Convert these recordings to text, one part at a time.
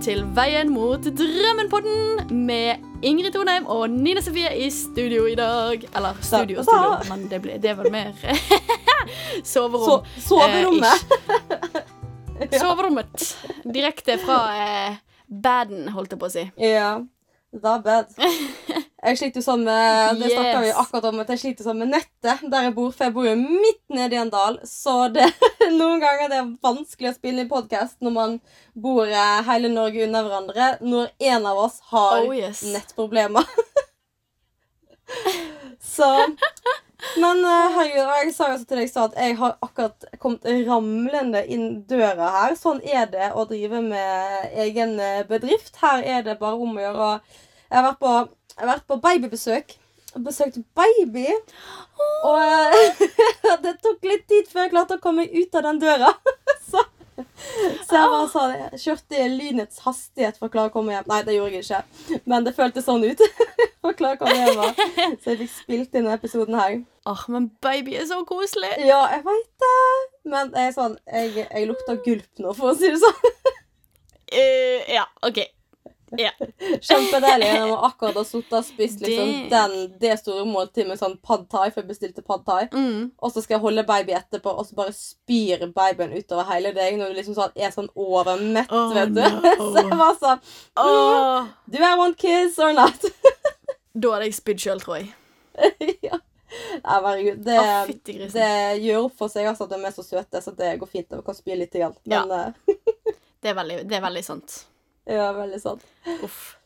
Til Veien mot drømmen-podden med Ingrid Tonheim og Nina Sofie i studio i dag. Eller studio og studio, men det, ble, det er vel mer soverom. So soverommet. Eh, soverommet. Direkte fra eh, baden, holdt jeg på å si. Ja. Da bad. Jeg sliter jo sånn med Det Yes. vi akkurat om, at jeg sliter sånn med nettet der jeg bor. For jeg bor jo midt nede i en dal, så det noen ganger det er vanskelig å spille inn podkast når man bor eh, hele Norge unna hverandre. Når en av oss har Oh, yes. nettproblemer. så Men eh, herregud, jeg sa jo også til deg så at jeg har akkurat kommet ramlende inn døra her. Sånn er det å drive med egen eh, bedrift. Her er det bare om å gjøre. Jeg har vært på, jeg har vært på babybesøk. Og besøkt baby. Og eh, det tok litt tid før jeg klarte å komme ut av den døra. så, så jeg bare sa det. Jeg kjørte i lynets hastighet for å klare å komme hjem. Nei, det gjorde jeg ikke. Men det føltes sånn ut. for å klare å komme hjem. Så jeg fikk spilt inn denne episoden her. Åh, men baby er så koselig. Ja, jeg veit det. Men er sånn, jeg, jeg lukter gulp nå, for å si det sånn. Uh, ja, OK. Ja. Kjempedeilig jeg har akkurat ha sittet og spist liksom, Det- den, det store måltidet med sånn pad thai, for jeg bestilte pad thai. Mm. Og så skal jeg holde baby etterpå, og så bare spyr babyen utover hele deg når du liksom sånn, er sånn overmett, Oh, vet du. no. Så jeg var sånn oh. Do I want kids or not? da hadde jeg spydd sjøl, tror jeg. ja. Nei, herregud. Det, oh, det gjør opp for seg altså, at de er så søte, så det går fint. De kan spy litt. Men ja. Det er veldig, det er veldig sant. ja, veldig sant. Uff.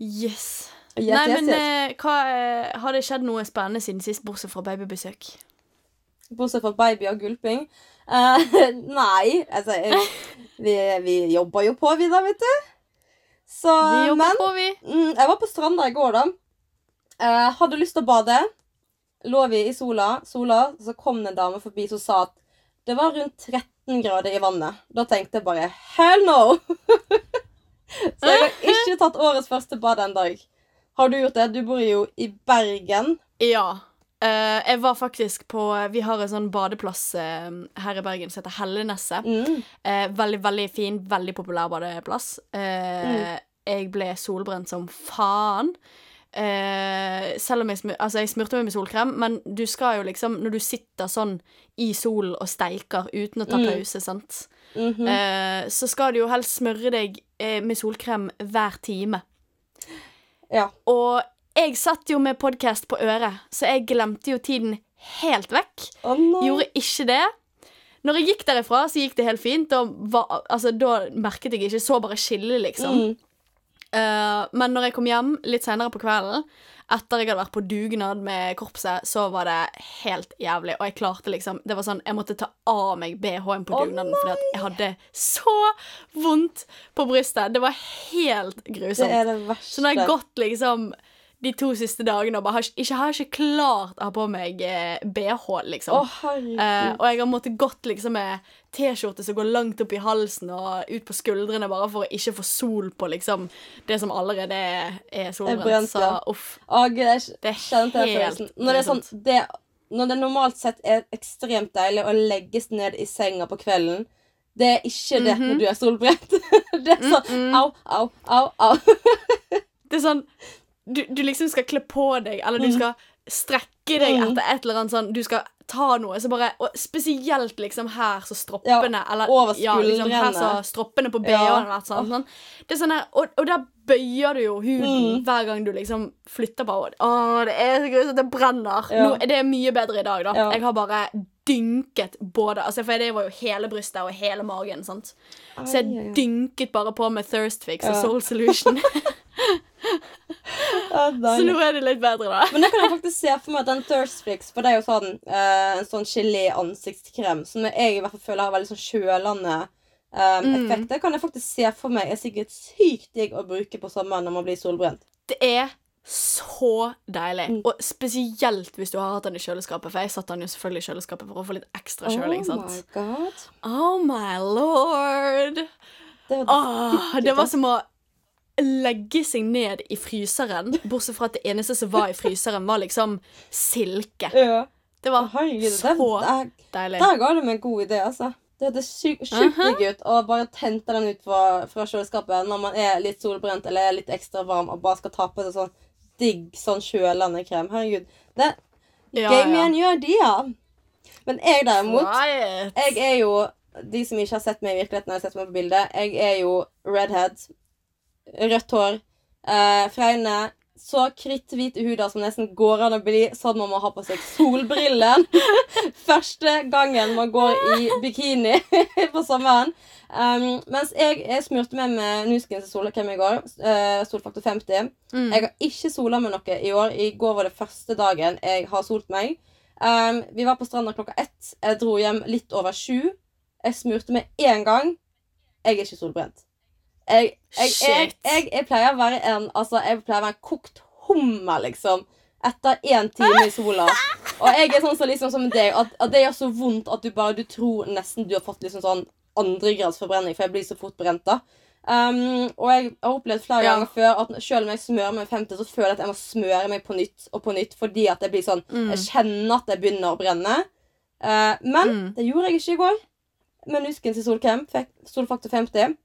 Yes. Yes, Nei, yes, men yes. eh, hva, eh, har det skjedd noe spennende siden sist, bortsett fra babybesøk? Bortsett fra baby og gulping. Uh, nei, altså jeg, vi, vi jobber jo på, vi da, vet du. Så, Vi jobber men på, vi. mm, jeg var på stranda i går, da. Uh, hadde lyst til å bade. Lå vi i sola, sola, så kom det en dame forbi som sa at det var rundt 13 grader i vannet. Da tenkte jeg bare hell no! så jeg har ikke tatt årets første bad en dag. Har du gjort det? Du bor jo i Bergen. Ja. Uh, jeg var faktisk på Vi har en sånn badeplass uh, her i Bergen som heter Helleneset. Mm. Uh, veldig, veldig fin, veldig populær badeplass. Mm. Jeg ble solbrent som faen. Eh, selv om jeg, smur, altså jeg smurte meg med solkrem, men du skal jo liksom Når du sitter sånn i solen og steiker uten å ta Mm. pause, mm -hmm. eh, så skal du jo helst smøre deg eh, med solkrem hver time. Ja. Og jeg satt jo med podkast på øret, så jeg glemte jo tiden helt vekk. Oh, no. Gjorde ikke det. Når jeg gikk derifra, så gikk det helt fint. Da, var, altså, da merket jeg ikke. Så bare skille, liksom. Mm. Eh, men når jeg kom hjem litt senere på kvelden, etter jeg hadde vært på dugnad med korpset, så var det helt jævlig. Og jeg klarte liksom Det var sånn, Jeg måtte ta av meg BH-en på dugnaden fordi at jeg hadde så vondt på brystet. Det var helt Det grusomt. er det verste. Så nå har jeg gått liksom de to siste dagene og bare har ikke, har ikke klart å ha på meg eh, BH, liksom. Oh. Eh, og jeg har måttet gått liksom med T-skjorte som går langt opp i halsen og ut på skuldrene, bare for å ikke få sol på liksom det som allerede er, er solbrent. Så uff. Å, Gud, jeg Det er helt. Når det, er sånn, det, når det normalt sett er ekstremt deilig å legges ned i senga på kvelden, det er ikke det Mhm. når du er solbrent. det er sånn au, au, au, au. Det er sånn du, du liksom skal kle på deg, eller du Mm. skal strekke deg Mm. etter et eller annet sånn Du skal ta noe, så bare Og spesielt liksom her så stroppene eller, over Ja, liksom her så stroppene på Ja. BH-en ja. sånn. sånn. Det er sånn her og, og der bøyer du jo huden Mm. hver gang du liksom flytter på henne. Å, det er så grusomt. Det brenner. Ja. Nå, det er mye bedre i dag, da. Ja. Jeg har bare dynket både Altså, for det var jo hele brystet og hele magen, sant. Så jeg dynket bare på med Thirst Fix og Soul Solution. Så nå er det litt bedre, da. Men det kan jeg faktisk se for meg at den Thirst Fix For det er jo sånn eh, en sånn gelé ansiktskrem som jeg i hvert fall føler har veldig sånn kjølende eh, Mm. effekt. Det kan jeg faktisk se for meg er sikkert sykt digg å bruke på sommeren når man blir solbrent. Det er så deilig. Mm. Og spesielt hvis du har hatt den i kjøleskapet. For jeg satte den jo selvfølgelig i kjøleskapet for å få litt ekstra kjøling. oh sant? my god. Oh my lord. Det var Åh, det var som å legge seg ned i fryseren, bortsett fra at det eneste som var i fryseren, var liksom silke. Ja. Det var Herregud, så det, der, deilig. der ga du meg en god idé, altså. Det hørtes sjukt digg ut å bare tente den ut fra, fra kjøleskapet når man er litt solbrent eller er litt ekstra varm og bare skal ta på seg sånn digg sånn kjølende krem. Herregud. Det Ja, me ja. gjør de, ja. Men jeg derimot. Jeg er jo De som ikke har sett meg i virkeligheten, har sett meg på bildet. Jeg er jo redhead. Rødt hår. Eh, fregne. Så kritthvite huder som nesten går an å bli sånn man må ha på seg solbriller. Første gangen man går i bikini på sommeren. Um, mens jeg, jeg smurte med med Nuskins solkrem i går. Uh, solfaktor 50. Mm. Jeg har ikke sola med noe i år. I går var det første dagen jeg har solt meg. Um, vi var på stranda klokka ett. Jeg dro hjem litt over sju. Jeg smurte meg én gang. Jeg er ikke solbrent. Jeg, jeg, jeg, jeg, pleier å være en Altså, jeg pleier å være en kokt hummer, liksom. Etter én time i sola. Og jeg er sånn som, liksom, som deg, at, at det gjør så vondt at du bare Du tror nesten du har fått liksom sånn andregrads forbrenning, for jeg blir så fort brent, da. Um, og jeg har opplevd flere Ja. ganger før at selv om jeg smører meg 50, så føler jeg at jeg må smøre meg på nytt og på nytt fordi at jeg blir sånn Mm. Jeg kjenner at jeg begynner å brenne. Uh, men Mm. det gjorde jeg ikke i går. Med Nuskens solkrem. Solfaktor 50.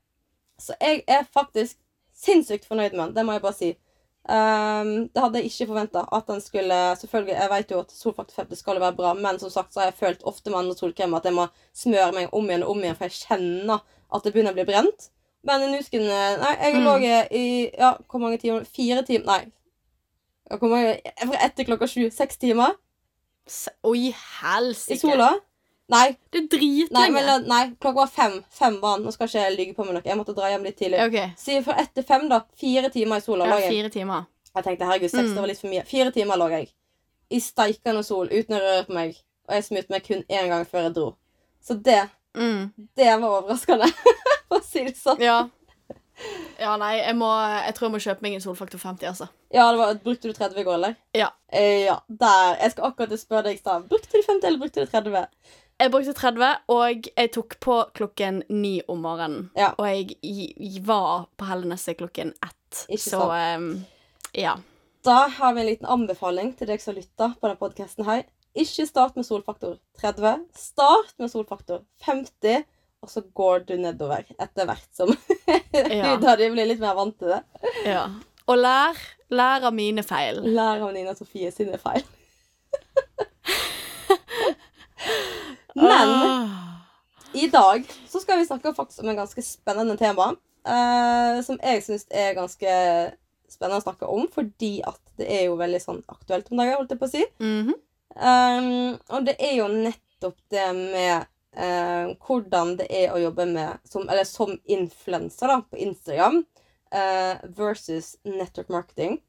Så jeg er faktisk sinnssykt fornøyd med den. Det må jeg bare si. Um, det hadde jeg ikke forventa. At den skulle Selvfølgelig, jeg vet jo at solfaktor 50 skal være bra, men som sagt så har jeg følt ofte med andre solkremer at jeg må smøre meg om igjen og om igjen, for jeg kjenner at det begynner å bli brent. Men i Nusken eh, Nei, jeg Mm. lå i Ja, hvor mange timer? Fire timer? Nei. Hvor mange? Fra etter klokka sju. Seks timer Oi, helsike. i sola. Nei, Det er nei, dritlenge. men, la- nei, klokka var fem. Fem var den. Nå skal ikke jeg lyge på meg noe. Jeg måtte dra hjem litt tidlig. OK. Si fra ett til fem, da. Fire timer i sola Ja, lå jeg. fire timer. Jeg tenkte herregud, seks Mm. det var litt for mye. Fire timer lå jeg. I steikende sol uten å røre på meg. Og jeg smurte meg kun én gang før jeg dro. Så det, Mm. det var overraskende, for å si det sånn. Ja. Ja, nei, jeg må Jeg tror jeg må kjøpe meg en solfaktor 50, altså. Ja, det var, Brukte du 30 i går, eller? Ja. Eh, ja, der. Jeg skal akkurat spørre deg i stad. Brukte du 50, eller brukte du 30? Jeg brukte 30, og jeg tok på klokken ni om morgenen. Ja. Og jeg, jeg var på Helleneset klokken ett. Ikke Så um, ja. Da har vi en liten anbefaling til deg som lytter på denne podcasten her. Ikke start med solfaktor 30. Start med solfaktor 50, og så går du nedover etter hvert som Ja. da de blir litt mer vant til det. ja. Og lær, lær av mine feil. Lær av Nina Sofie sine feil. Men Åh. i dag så skal vi snakke faktisk om en ganske spennende tema. eh, som jeg syns er ganske spennende å snakke om, fordi at det er jo veldig sånn aktuelt om dagen, holdt jeg på å si. Mhm. Um, og det er jo nettopp det med uh, hvordan det er å jobbe med som, eller som influenser da, på Instagram uh, versus network marketing.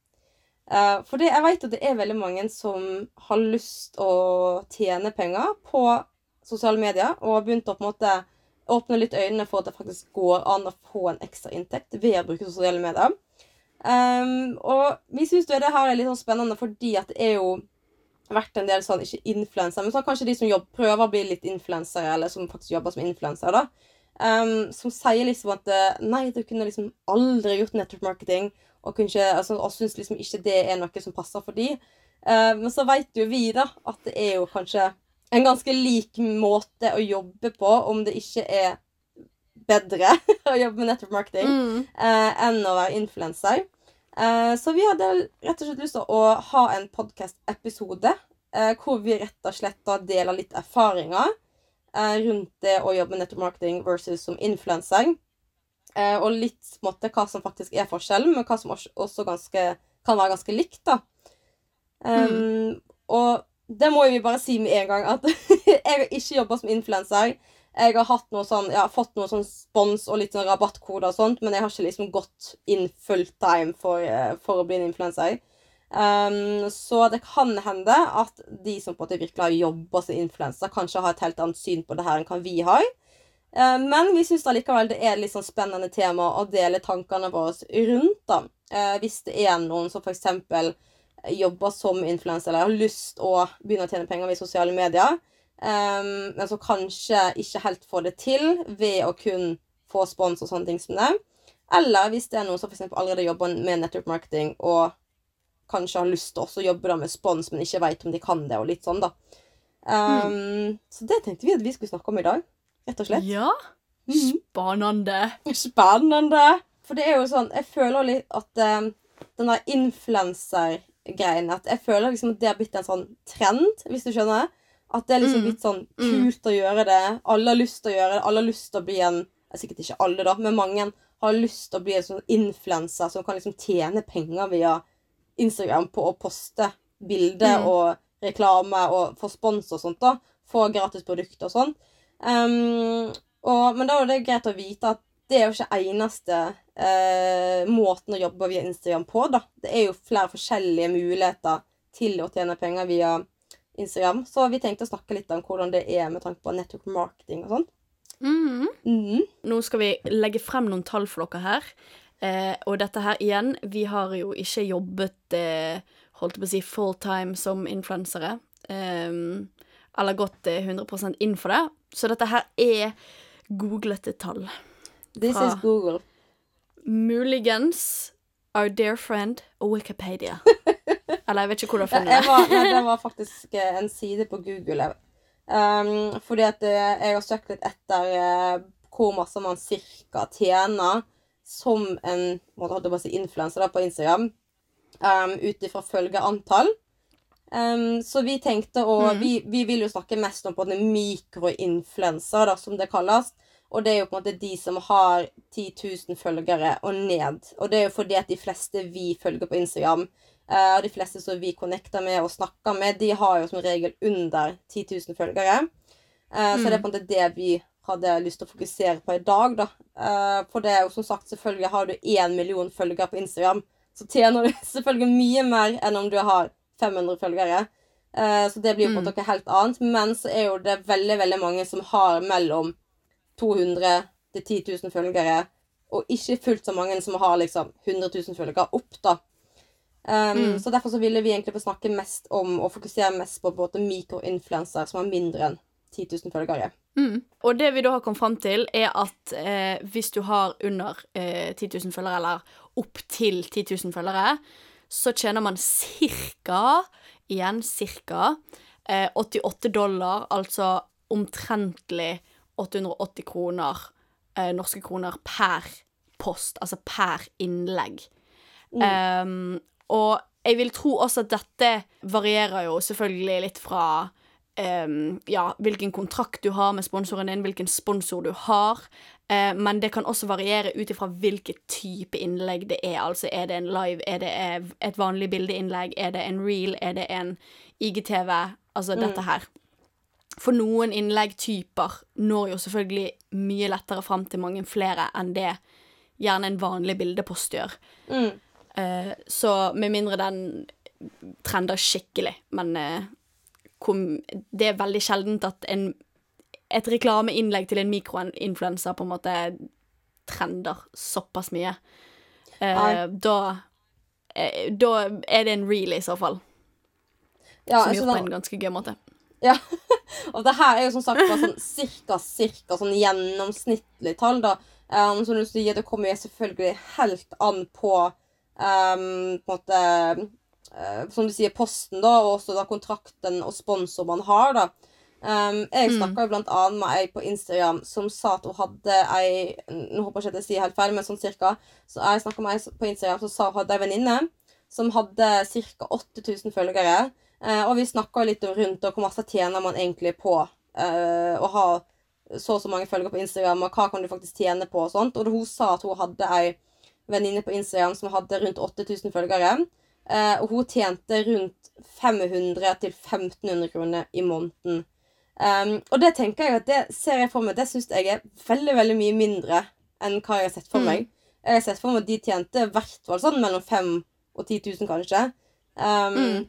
Uh, for det, jeg vet at det er veldig mange som har lyst å tjene penger på sosiale medier, og begynt å på en måte åpne litt øynene for at det faktisk går an å få en ekstra inntekt ved å bruke sosiale medier. Um, og vi syns det her er litt sånn spennende fordi at det er jo vært en del sånn, ikke influensere, men sånn, kanskje de som jobber, prøver å bli litt influensere, eller som faktisk jobber som influensere, da. Um, som sier liksom at eh, nei, du kunne liksom aldri gjort network marketing, og, kunne altså, og syns liksom ikke det er noe som passer for de. Uh, men så vet jo vi da at det er jo kanskje en ganske lik måte å jobbe på, om det ikke er bedre å jobbe med network marketing Mm. eh, enn å være influenser. Eh, så vi hadde rett og slett lyst til å ha en podkast-episode eh, hvor vi rett og slett da deler litt erfaringer eh, rundt det å jobbe med network marketing versus som influenser. Eh, og litt måte, hva som faktisk er forskjellen, men hva som også, ganske, kan være ganske likt. da. Um, Og det må vi bare si med en gang at jeg har ikke jobba som influenser. Jeg har hatt noe sånn, ja, fått noe sånn spons og litt sånn rabattkoder og sånt, men jeg har ikke liksom gått inn full time for, eh, for å bli en influenser. Um, så det kan hende at de som på en måte virkelig har jobba som influenser, kanskje har et helt annet syn på det her enn hva vi har. Eh, Men vi syns likevel det er et litt sånn spennende tema å dele tankene våre rundt. da. Eh, Hvis det er noen som f.eks. jobber som influenser eller har lyst å begynne å tjene penger ved sosiale medier, um, men som kanskje ikke helt får det til ved å kun få spons og sånne ting som det. Eller hvis det er noen som eksempel allerede jobber med network marketing og kanskje har lyst til å jobbe med spons, men ikke vet om de kan det, og litt sånn, da. Um, Så det tenkte vi at vi skulle snakke om i dag. rett og slett. Ja. Mhm. Spennende. Spennende! For det er jo sånn Jeg føler litt at um, den der influenser-greien At jeg føler liksom at det har blitt en sånn trend, hvis du skjønner. At det er liksom Mm. blitt sånn Mm. kult å gjøre det. Alle har lyst til å gjøre det. Alle har lyst til å bli en Sikkert ikke alle, da, men mange har lyst til å bli en sånn influenser som kan liksom tjene penger via Instagram på å poste bilder Mm. og reklame og få spons og sånt. da. Få gratis produkter og sånn. Um, men da er det greit å vite at det er jo ikke eneste eh, måten å jobbe via Instagram på. da. Det er jo flere forskjellige muligheter til å tjene penger via Instagram. Så vi tenkte å snakke litt om hvordan det er med tanke på network marketing og sånn. Mm. Mm. Nå skal vi legge frem noen tall for dere her. Eh, og dette her igjen, vi har jo ikke jobbet eh, holdt på å si full time som influensere. Eh, eller gått eh, 100 inn for det. Så dette her er googlete tall. This is Google. Muligens Our Dear Friend og Wikipedia. Eller jeg vet ikke hvor du har funnet det. var, nei, det var faktisk eh, en side på Google. Um, fordi at eh, jeg har søkt litt etter uh, hvor masse man cirka tjener som en måtte si, influenser på Instagram. Um, Ut ifra følgeantall. Um, så vi tenkte å mm. vi, vi vil jo snakke mest om på en mikroinfluenser, som det kalles. Og det er jo på en måte de som har 10 000 følgere og ned. Og det er jo fordi at de fleste vi følger på Instagram, og og de fleste som vi connecter med og snakker med, de har jo som regel under 10 000 følgere. Eh, Så det er på en måte det vi hadde lyst til å fokusere på i dag, da. Uh, For det er jo som sagt, selvfølgelig har du én million følgere på Instagram, så tjener du selvfølgelig mye mer enn om du har 500 følgere. Eh, Så det blir jo på en måte noe helt annet. Men så er jo det veldig, veldig mange som har mellom 200 til 10 000 følgere, og ikke fullt så mange som har liksom 100 000 følgere opp, da. Um, Mm. Så derfor så ville vi egentlig få snakke mest om og fokusere mest på, både mikroinfluenser som har mindre enn 10 000 følgere. Mm. Og det vi da har kommet fram til, er at eh, hvis du har under eh, 10 000 følgere, eller opp til 10 000 følgere, så tjener man cirka, igjen cirka, eh, 88 dollar, altså omtrentlig 880 kroner, eh, norske kroner per post, altså per innlegg. Um, og jeg vil tro også at dette varierer jo selvfølgelig litt fra um, ja, hvilken kontrakt du har med sponsoren din, hvilken sponsor du har. Uh, men det kan også variere ut ifra hvilken type innlegg det er. Altså er det en live, er det et vanlig bildeinnlegg, er det en reel, er det en IGTV? Altså dette her. For noen innleggtyper når jo selvfølgelig mye lettere fram til mange flere enn det gjerne en vanlig bildepost gjør. Mm. Uh, så med mindre den trender skikkelig, men uh, kom, det er veldig sjeldent at en, et reklameinnlegg til en mikroinfluenser på en måte trender såpass mye. Uh, da, da er det en reel i så fall, Ja, som gjør gjort på en ganske gøy måte. Ja. Og det her er jo som sagt bare sånn cirka, cirka sånn gjennomsnittlig tall, da. Um, som du sier, det kommer jo selvfølgelig helt an på um, på en måte uh, Som du sier, posten, da, og også da kontrakten og sponsor man har, da. Um, jeg Mm. snakka jo blant annet med ei på Instagram som sa at hun hadde ei Nå håper jeg ikke at jeg sier helt feil, men sånn cirka. Så jeg snakka med ei på Instagram som sa hun hadde ei venninne som hadde ca. 8000 følgere. Eh, og vi snakka litt rundt og hvor masse tjener man egentlig på eh, å ha så og så mange følgere på Instagram, og hva kan du faktisk tjene på og sånt. Og hun sa at hun hadde ei venninne på Instagram som hadde rundt 8000 følgere. Eh, og hun tjente rundt 500 til 1500 kroner i måneden. Og det tenker jeg at det ser jeg for meg Det syns jeg er veldig veldig mye mindre enn hva jeg har sett for Mm. meg. Jeg har sett for meg at de tjente i hvert fall sånn mellom 5000 og 10 000, kanskje. Um, Mm.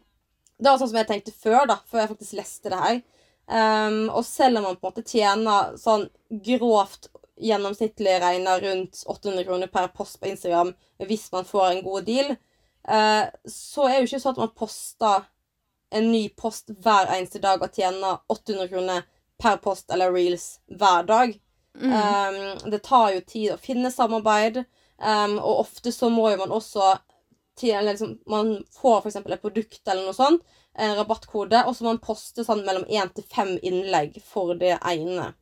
Det var sånn som jeg tenkte før, da, før jeg faktisk leste det her. Um, og selv om man på en måte tjener sånn grovt gjennomsnittlig regna rundt 800 kroner per post på Instagram hvis man får en god deal, uh, så er det jo ikke sånn at man poster en ny post hver eneste dag og tjener 800 kroner per post eller reels hver dag. Mm. Um, det tar jo tid å finne samarbeid, um, og ofte så må jo man også til, eller liksom, Man får eksempel et produkt eller noe sånt, en rabattkode, og så må man poste sånn mellom én til fem innlegg for det ene.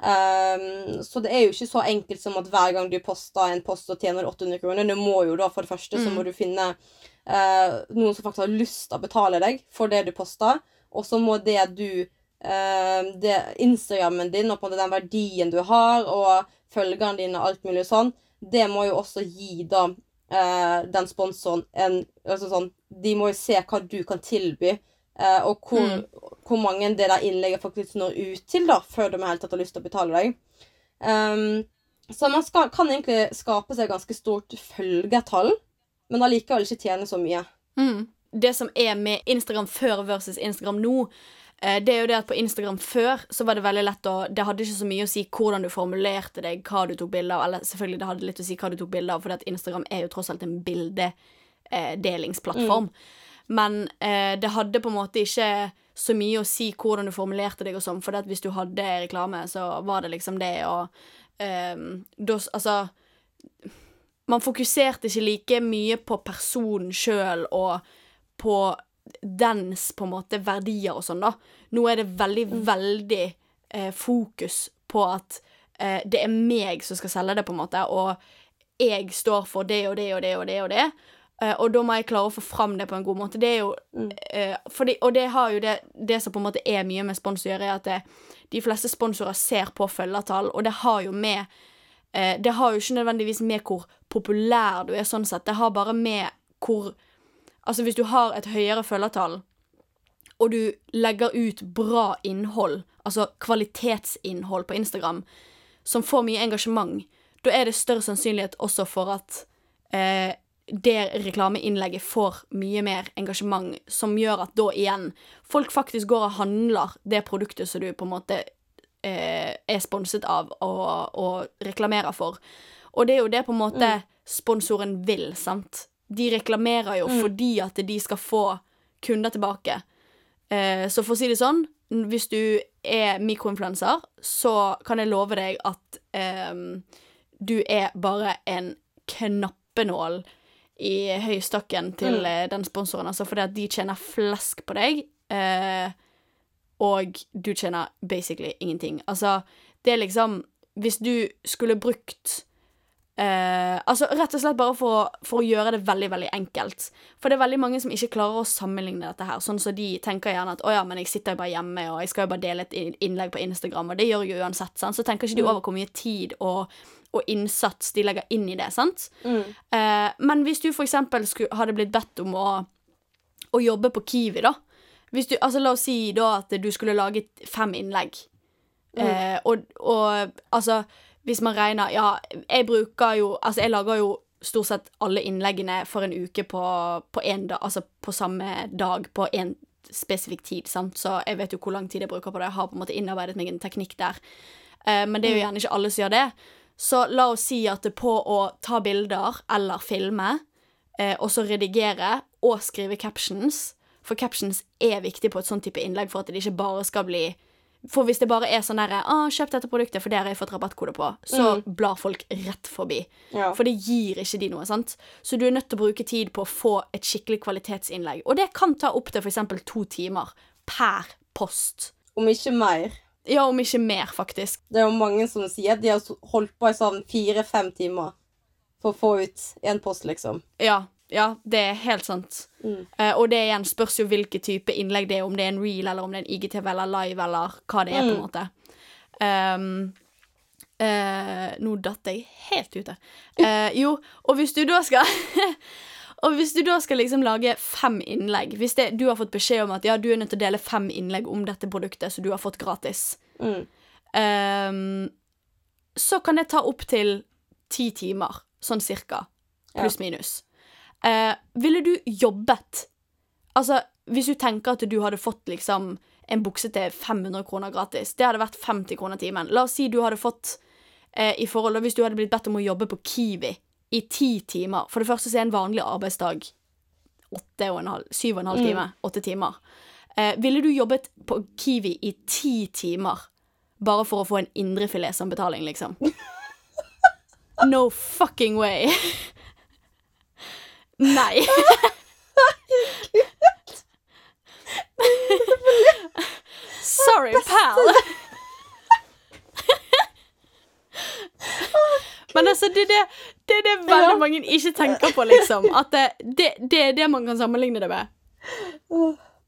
Um, så det er jo ikke så enkelt som at hver gang du poster en post, og tjener 800 kroner. Du må jo da, for det første, så Mm. må du finne uh, noen som faktisk har lyst til å betale deg for det du poster. Og så må det du uh, det Instagrammen din og på en måte den verdien du har, og følgerne dine og alt mulig sånn, det må jo også gi da eh, den sponsoren en altså sånn, De må jo se hva du kan tilby, eh, og hvor, Mm. hvor mange det der innlegget faktisk når ut til, da, før de helt tatt har lyst til å betale deg. Um, så man skal, kan egentlig skape seg ganske stort følgetall, men allikevel ikke tjene så mye. Mm. Det som er med Instagram før versus Instagram nå, det er jo det at på Instagram før så var det veldig lett å Det hadde ikke så mye å si hvordan du formulerte deg, hva du tok bilde av, eller selvfølgelig det hadde litt å si hva du tok bilde av, for Instagram er jo tross alt en bildedelingsplattform. Men eh, det hadde på en måte ikke så mye å si hvordan du formulerte deg og sånn, for hvis du hadde reklame, så var det liksom det, å eh, da Altså man fokuserte ikke like mye på personen sjøl og på dens på en måte verdier og sånn, da. Nå er det veldig, veldig eh, fokus på at eh, det er meg som skal selge det, på en måte, og jeg står for det og det og det og det og det. Uh, og da må jeg klare å få fram det på en god måte. Det er jo uh, fordi, Og det har jo det Det som på en måte er mye med spons å gjøre, er at det, de fleste sponsorer ser på følgertall, og det har jo med uh, Det har jo ikke nødvendigvis med hvor populær du er, sånn sett. Det har bare med hvor Altså, hvis du har et høyere følgertall, og du legger ut bra innhold, altså kvalitetsinnhold på Instagram, som får mye engasjement, da er det større sannsynlighet også for at eh, det reklameinnlegget får mye mer engasjement, som gjør at da igjen folk faktisk går og handler det produktet som du på en måte eh, er sponset av og, og reklamerer for. Og det er jo det på en måte sponsoren vil, sant? De reklamerer jo fordi at de skal få kunder tilbake. Eh, så for å si det sånn, hvis du er mikroinfluenser, så kan jeg love deg at eh, du er bare en knappenål i høystakken til Mm. eh, den sponsoren, altså fordi at de tjener flesk på deg, eh, og du tjener basically ingenting. Altså, det er liksom Hvis du skulle brukt Eh, altså Rett og slett bare for, for å gjøre det veldig veldig enkelt. For det er veldig mange som ikke klarer å sammenligne dette her. Sånn så De tenker gjerne at å ja, men jeg sitter jo bare hjemme og jeg skal jo bare dele et innlegg på Instagram, og det gjør jeg jo uansett. Sant? Så tenker ikke de over hvor mye tid og, og innsats de legger inn i det. sant? Mm. Eh, men hvis du eksempel hadde blitt bedt om å, å jobbe på Kiwi, da hvis du, altså La oss si da at du skulle laget fem innlegg. Eh, og, og altså Hvis man regner Ja, jeg bruker jo Altså, jeg lager jo stort sett alle innleggene for en uke på, på en dag, altså på samme dag, på en spesifikk tid, sant? så jeg vet jo hvor lang tid jeg bruker på det. Jeg har på en måte innarbeidet meg en teknikk der. Uh, men det er jo gjerne ikke alle som gjør det. Så la oss si at det på å ta bilder eller filme, uh, og så redigere og skrive captions For captions er viktig på et sånn type innlegg for at det ikke bare skal bli For hvis det bare er sånn derre 'Å, kjøp dette produktet, for det har jeg fått rabattkode på', så blar folk rett forbi. Ja. For det gir ikke de noe, sant? Så du er nødt til å bruke tid på å få et skikkelig kvalitetsinnlegg. Og det kan ta opptil f.eks. to timer per post. Om ikke mer. Ja, om ikke mer, faktisk. Det er jo mange som sier de har holdt på i sånn fire-fem timer for å få ut én post, liksom. Ja, ja, det er helt sant. Mm. Uh, og det igjen spørs jo hvilken type innlegg det er, om det er en reel, eller om det er en IGTV eller live, eller hva det er, på en Mm. måte. Um, uh, nå datt jeg helt ute. Uh, jo, og hvis du da skal Og hvis du da skal liksom lage fem innlegg Hvis det, du har fått beskjed om at ja, du er nødt til å dele fem innlegg om dette produktet som du har fått gratis, Mm. um, så kan det ta opptil ti timer, sånn cirka. Pluss minus. Eh, ville du jobbet Altså, hvis du tenker at du hadde fått liksom en bukse til 500 kroner gratis, det hadde vært 50 kroner timen. La oss si du hadde fått eh, i forhold Hvis du hadde blitt bedt om å jobbe på Kiwi i ti timer For det første så er en vanlig arbeidsdag åtte og en halv, syv og en halv time. Åtte timer. Eh, ville du jobbet på Kiwi i ti timer bare for å få en indrefilet som betaling, liksom? No fucking way. Nei. Sorry, pal. Men altså, det er det, det, er det veldig mange ikke tenker på, liksom. At det, det, det er det man kan sammenligne det med.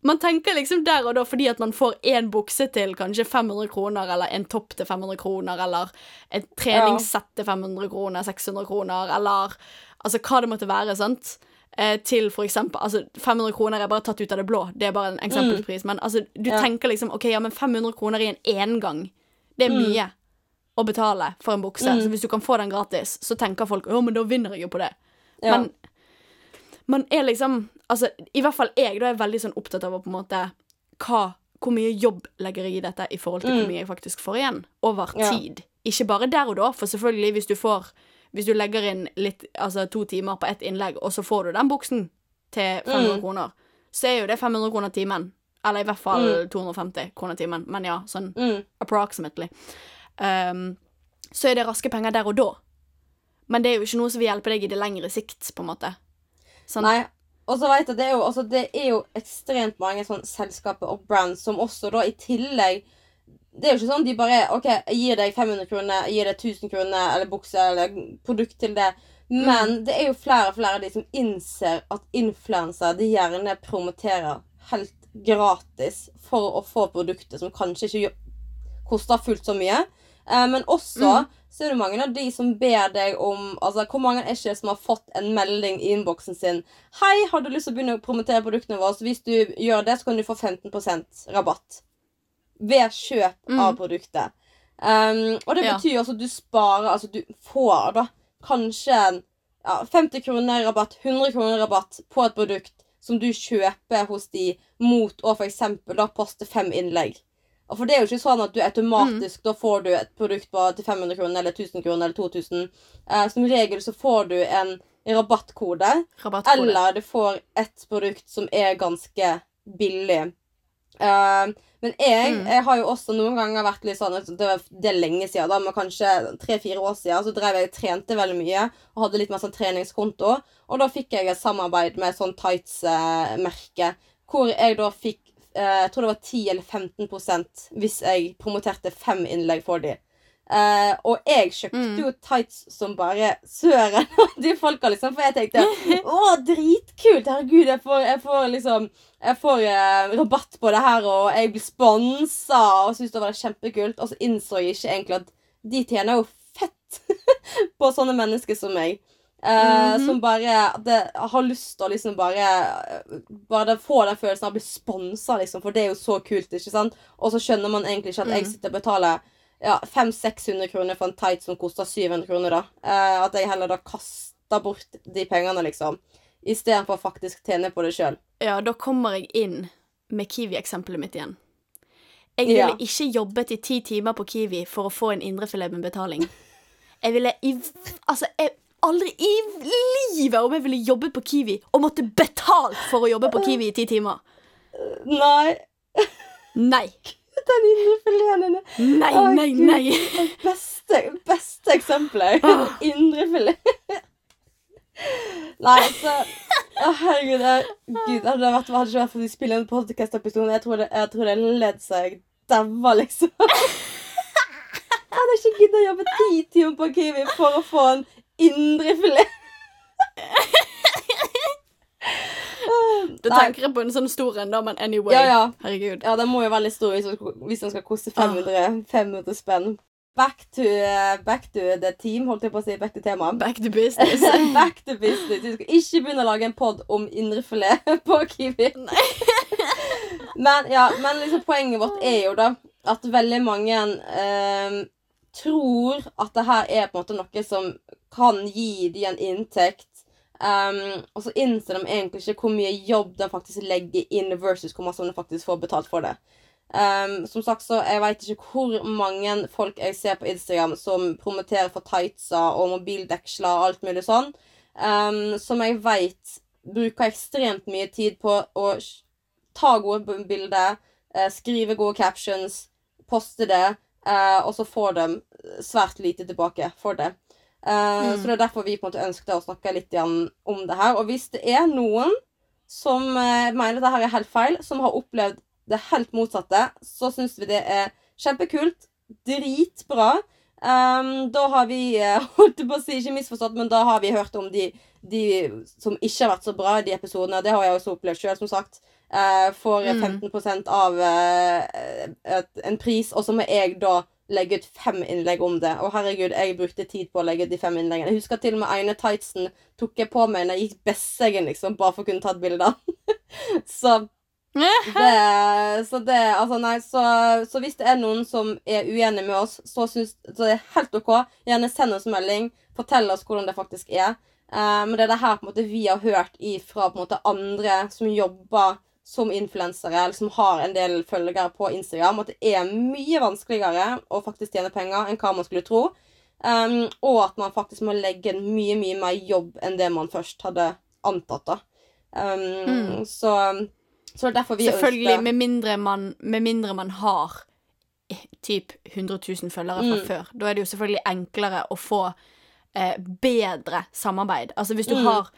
Man tenker liksom der og da fordi at man får én bukse til kanskje 500 kroner, eller en topp til 500 kroner, eller et treningssett til 500 kroner, 600 kroner, eller altså hva det måtte være, sant. Eh, til for eksempel Altså, 500 kroner er bare tatt ut av det blå, det er bare en eksempelspris, men altså, du Ja. tenker liksom OK, ja, men 500 kroner i en engang, det er mye å betale for en bukse. Så hvis du kan få den gratis, så tenker folk å, men da vinner jeg jo på det. Ja. Men man er liksom Altså, i hvert fall jeg da er veldig sånn opptatt av å på en måte hva, Hvor mye jobb legger jeg i dette i forhold til hvor mye jeg faktisk får igjen over tid. Ja. Ikke bare der og da, for selvfølgelig, hvis du får Hvis du legger inn litt, altså to timer på ett innlegg, og så får du den buksen til 500 Mm. kroner, så er jo det 500 kroner timen. Eller i hvert fall 250 kroner timen. Men ja, sånn Mm. approximately. Um, så er det raske penger der og da. Men det er jo ikke noe som vil hjelpe deg i det lengre sikt, på en måte. Sånn. Nei. Og så vet jeg, det er, jo, altså, det er jo ekstremt mange sånn selskaper og brands som også da i tillegg Det er jo ikke sånn de bare OK, jeg gir deg 500 kroner, jeg gir deg 1000 kroner eller bukse eller produkt til det. Men det er jo flere og flere av de som innser at influensere de gjerne promoterer helt gratis for å få produkter som kanskje ikke koster fullt så mye. Eh, men også så er det mange av de som ber deg om Altså, Hvor mange er ikke som har fått en melding i innboksen sin 'Hei, har du lyst til å begynne å promotere produktene våre?' Så hvis du gjør det, så kan du få 15% rabatt ved kjøp av produktet. Um, og det betyr også at du sparer Altså, du får da kanskje ja, 50 kroner rabatt, 100 kroner rabatt på et produkt som du kjøper hos de mot å da poste fem innlegg. Og for det er jo ikke sånn at du automatisk da får du et produkt på til 500 kroner eller 1000 kroner eller 2000. Eh, som regel så får du en rabattkode, Rabattkode. eller du får et produkt som er ganske billig. Eh, men jeg, Mm. jeg har jo også noen ganger vært litt sånn Det, er lenge siden, da, men kanskje tre-fire år siden. Så drev jeg og trente veldig mye og hadde litt mer sånn treningskonto. Og da fikk jeg et samarbeid med sånn tights-merke, hvor jeg da fikk eh, Jeg tror det var 10 eller 15% hvis jeg promoterte fem innlegg for dem. Eh, og jeg kjøpte Mm. jo tights som bare søren. De folka liksom For jeg tenkte å, dritkult! Herregud, jeg får, jeg får liksom Jeg får uh, rabatt på det her, og jeg blir sponsa, og syntes det var kjempekult. Og så innså jeg ikke egentlig at de tjener jo fett på sånne mennesker som meg. Uh, mm -hmm. Som bare det, har lyst til å liksom bare Bare få den følelsen av å bli sponsa, liksom, for det er jo så kult, ikke sant? Og så skjønner man egentlig ikke at jeg Mm. sitter og betaler ja, 500-600 kroner for en tight som koster 700 kroner, da. Eh, at jeg heller da kaster bort de pengene, liksom. Istedenfor faktisk tjene på det sjøl. Ja, da kommer jeg inn med Kiwi-eksempelet mitt igjen. Jeg ville Ja. ikke jobbet i ti timer på Kiwi for å få en indrefilet med betaling. Jeg ville i Altså, jeg aldri i livet om jeg ville jobbet på Kiwi og måtte betalt for å jobbe på Kiwi i ti timer. Nei, Nei. Den indrefileten din er Nei, Å, nei, Gud. nei. det beste, beste eksempelet. Oh. Indrefilet. Nei, altså Å, herregud. Jeg, Gud, hadde det vært, hadde ikke vært for de spiller en podcast-episode, jeg tror det, jeg tror det ledd seg daua, liksom. Jeg hadde ikke giddet å jobbe ti timer på Kiwi for å få en indrefilet. Da Nei. tenker jeg på en sånn stor en, da, men anyway. Ja, ja. Herregud. Ja, den må jo være litt stor hvis den skal- koste Ah. 500, 500 spenn. Back to, eh, back to the team, holdt jeg på å si. Back to temaet. Back to business. Back to business. Vi skal ikke begynne å lage en pod om indrefilet på Kiwi. men ja, men liksom poenget vårt er jo da at veldig mange eh, tror at det her er på en måte noe som kan gi de en inntekt. Um, og så innser de egentlig ikke hvor mye jobb de faktisk legger inn versus hvor mye de faktisk får betalt for det. Um, som sagt, så Jeg vet ikke hvor mange folk jeg ser på Instagram som promoterer for tightser og mobildeksler og alt mulig sånn. Um, som jeg vet bruker ekstremt mye tid på å ta gode bilder, eh, skrive gode captions, poste det, eh, og så får de svært lite tilbake for det. Eh, Mm. Så det er derfor vi på en måte ønsket å snakke litt igjen om det her. Og hvis det er noen som eh, mener det her er helt feil, som har opplevd det helt motsatte, så syns vi det er kjempekult. Dritbra. Um, da har vi eh, holdt på å si, ikke misforstått, men da har vi hørt om de, de som ikke har vært så bra i de episodene. Det har jeg også opplevd sjøl, som sagt. Uh, får Mm. 15 av uh, et, en pris, og så må jeg da legge ut fem innlegg om det. Og herregud, jeg brukte tid på å legge ut de fem innleggene. Jeg husker til og med ene tightsen tok jeg på meg når jeg gikk Besseggen, liksom, bare for å kunne ta et bilde. så det, så det Altså, nei, så, så hvis det er noen som er uenig med oss, så synes, så det er helt OK. Gjerne send oss melding. Fortell oss hvordan det faktisk er. Eh, men det er det her på en måte vi har hørt ifra på en måte andre som jobber som influensere, eller som har en del følgere på Instagram, at det er mye vanskeligere å faktisk tjene penger enn hva man skulle tro. Um, og at man faktisk må legge en mye, mye mer jobb enn det man først hadde antatt. da. Um, Mm. så, så det er derfor vi Selvfølgelig, ønsker med mindre man, med mindre man har eh, typ 100 000 følgere fra Mm. før. Da er det jo selvfølgelig enklere å få eh, bedre samarbeid. Altså hvis du Mm. har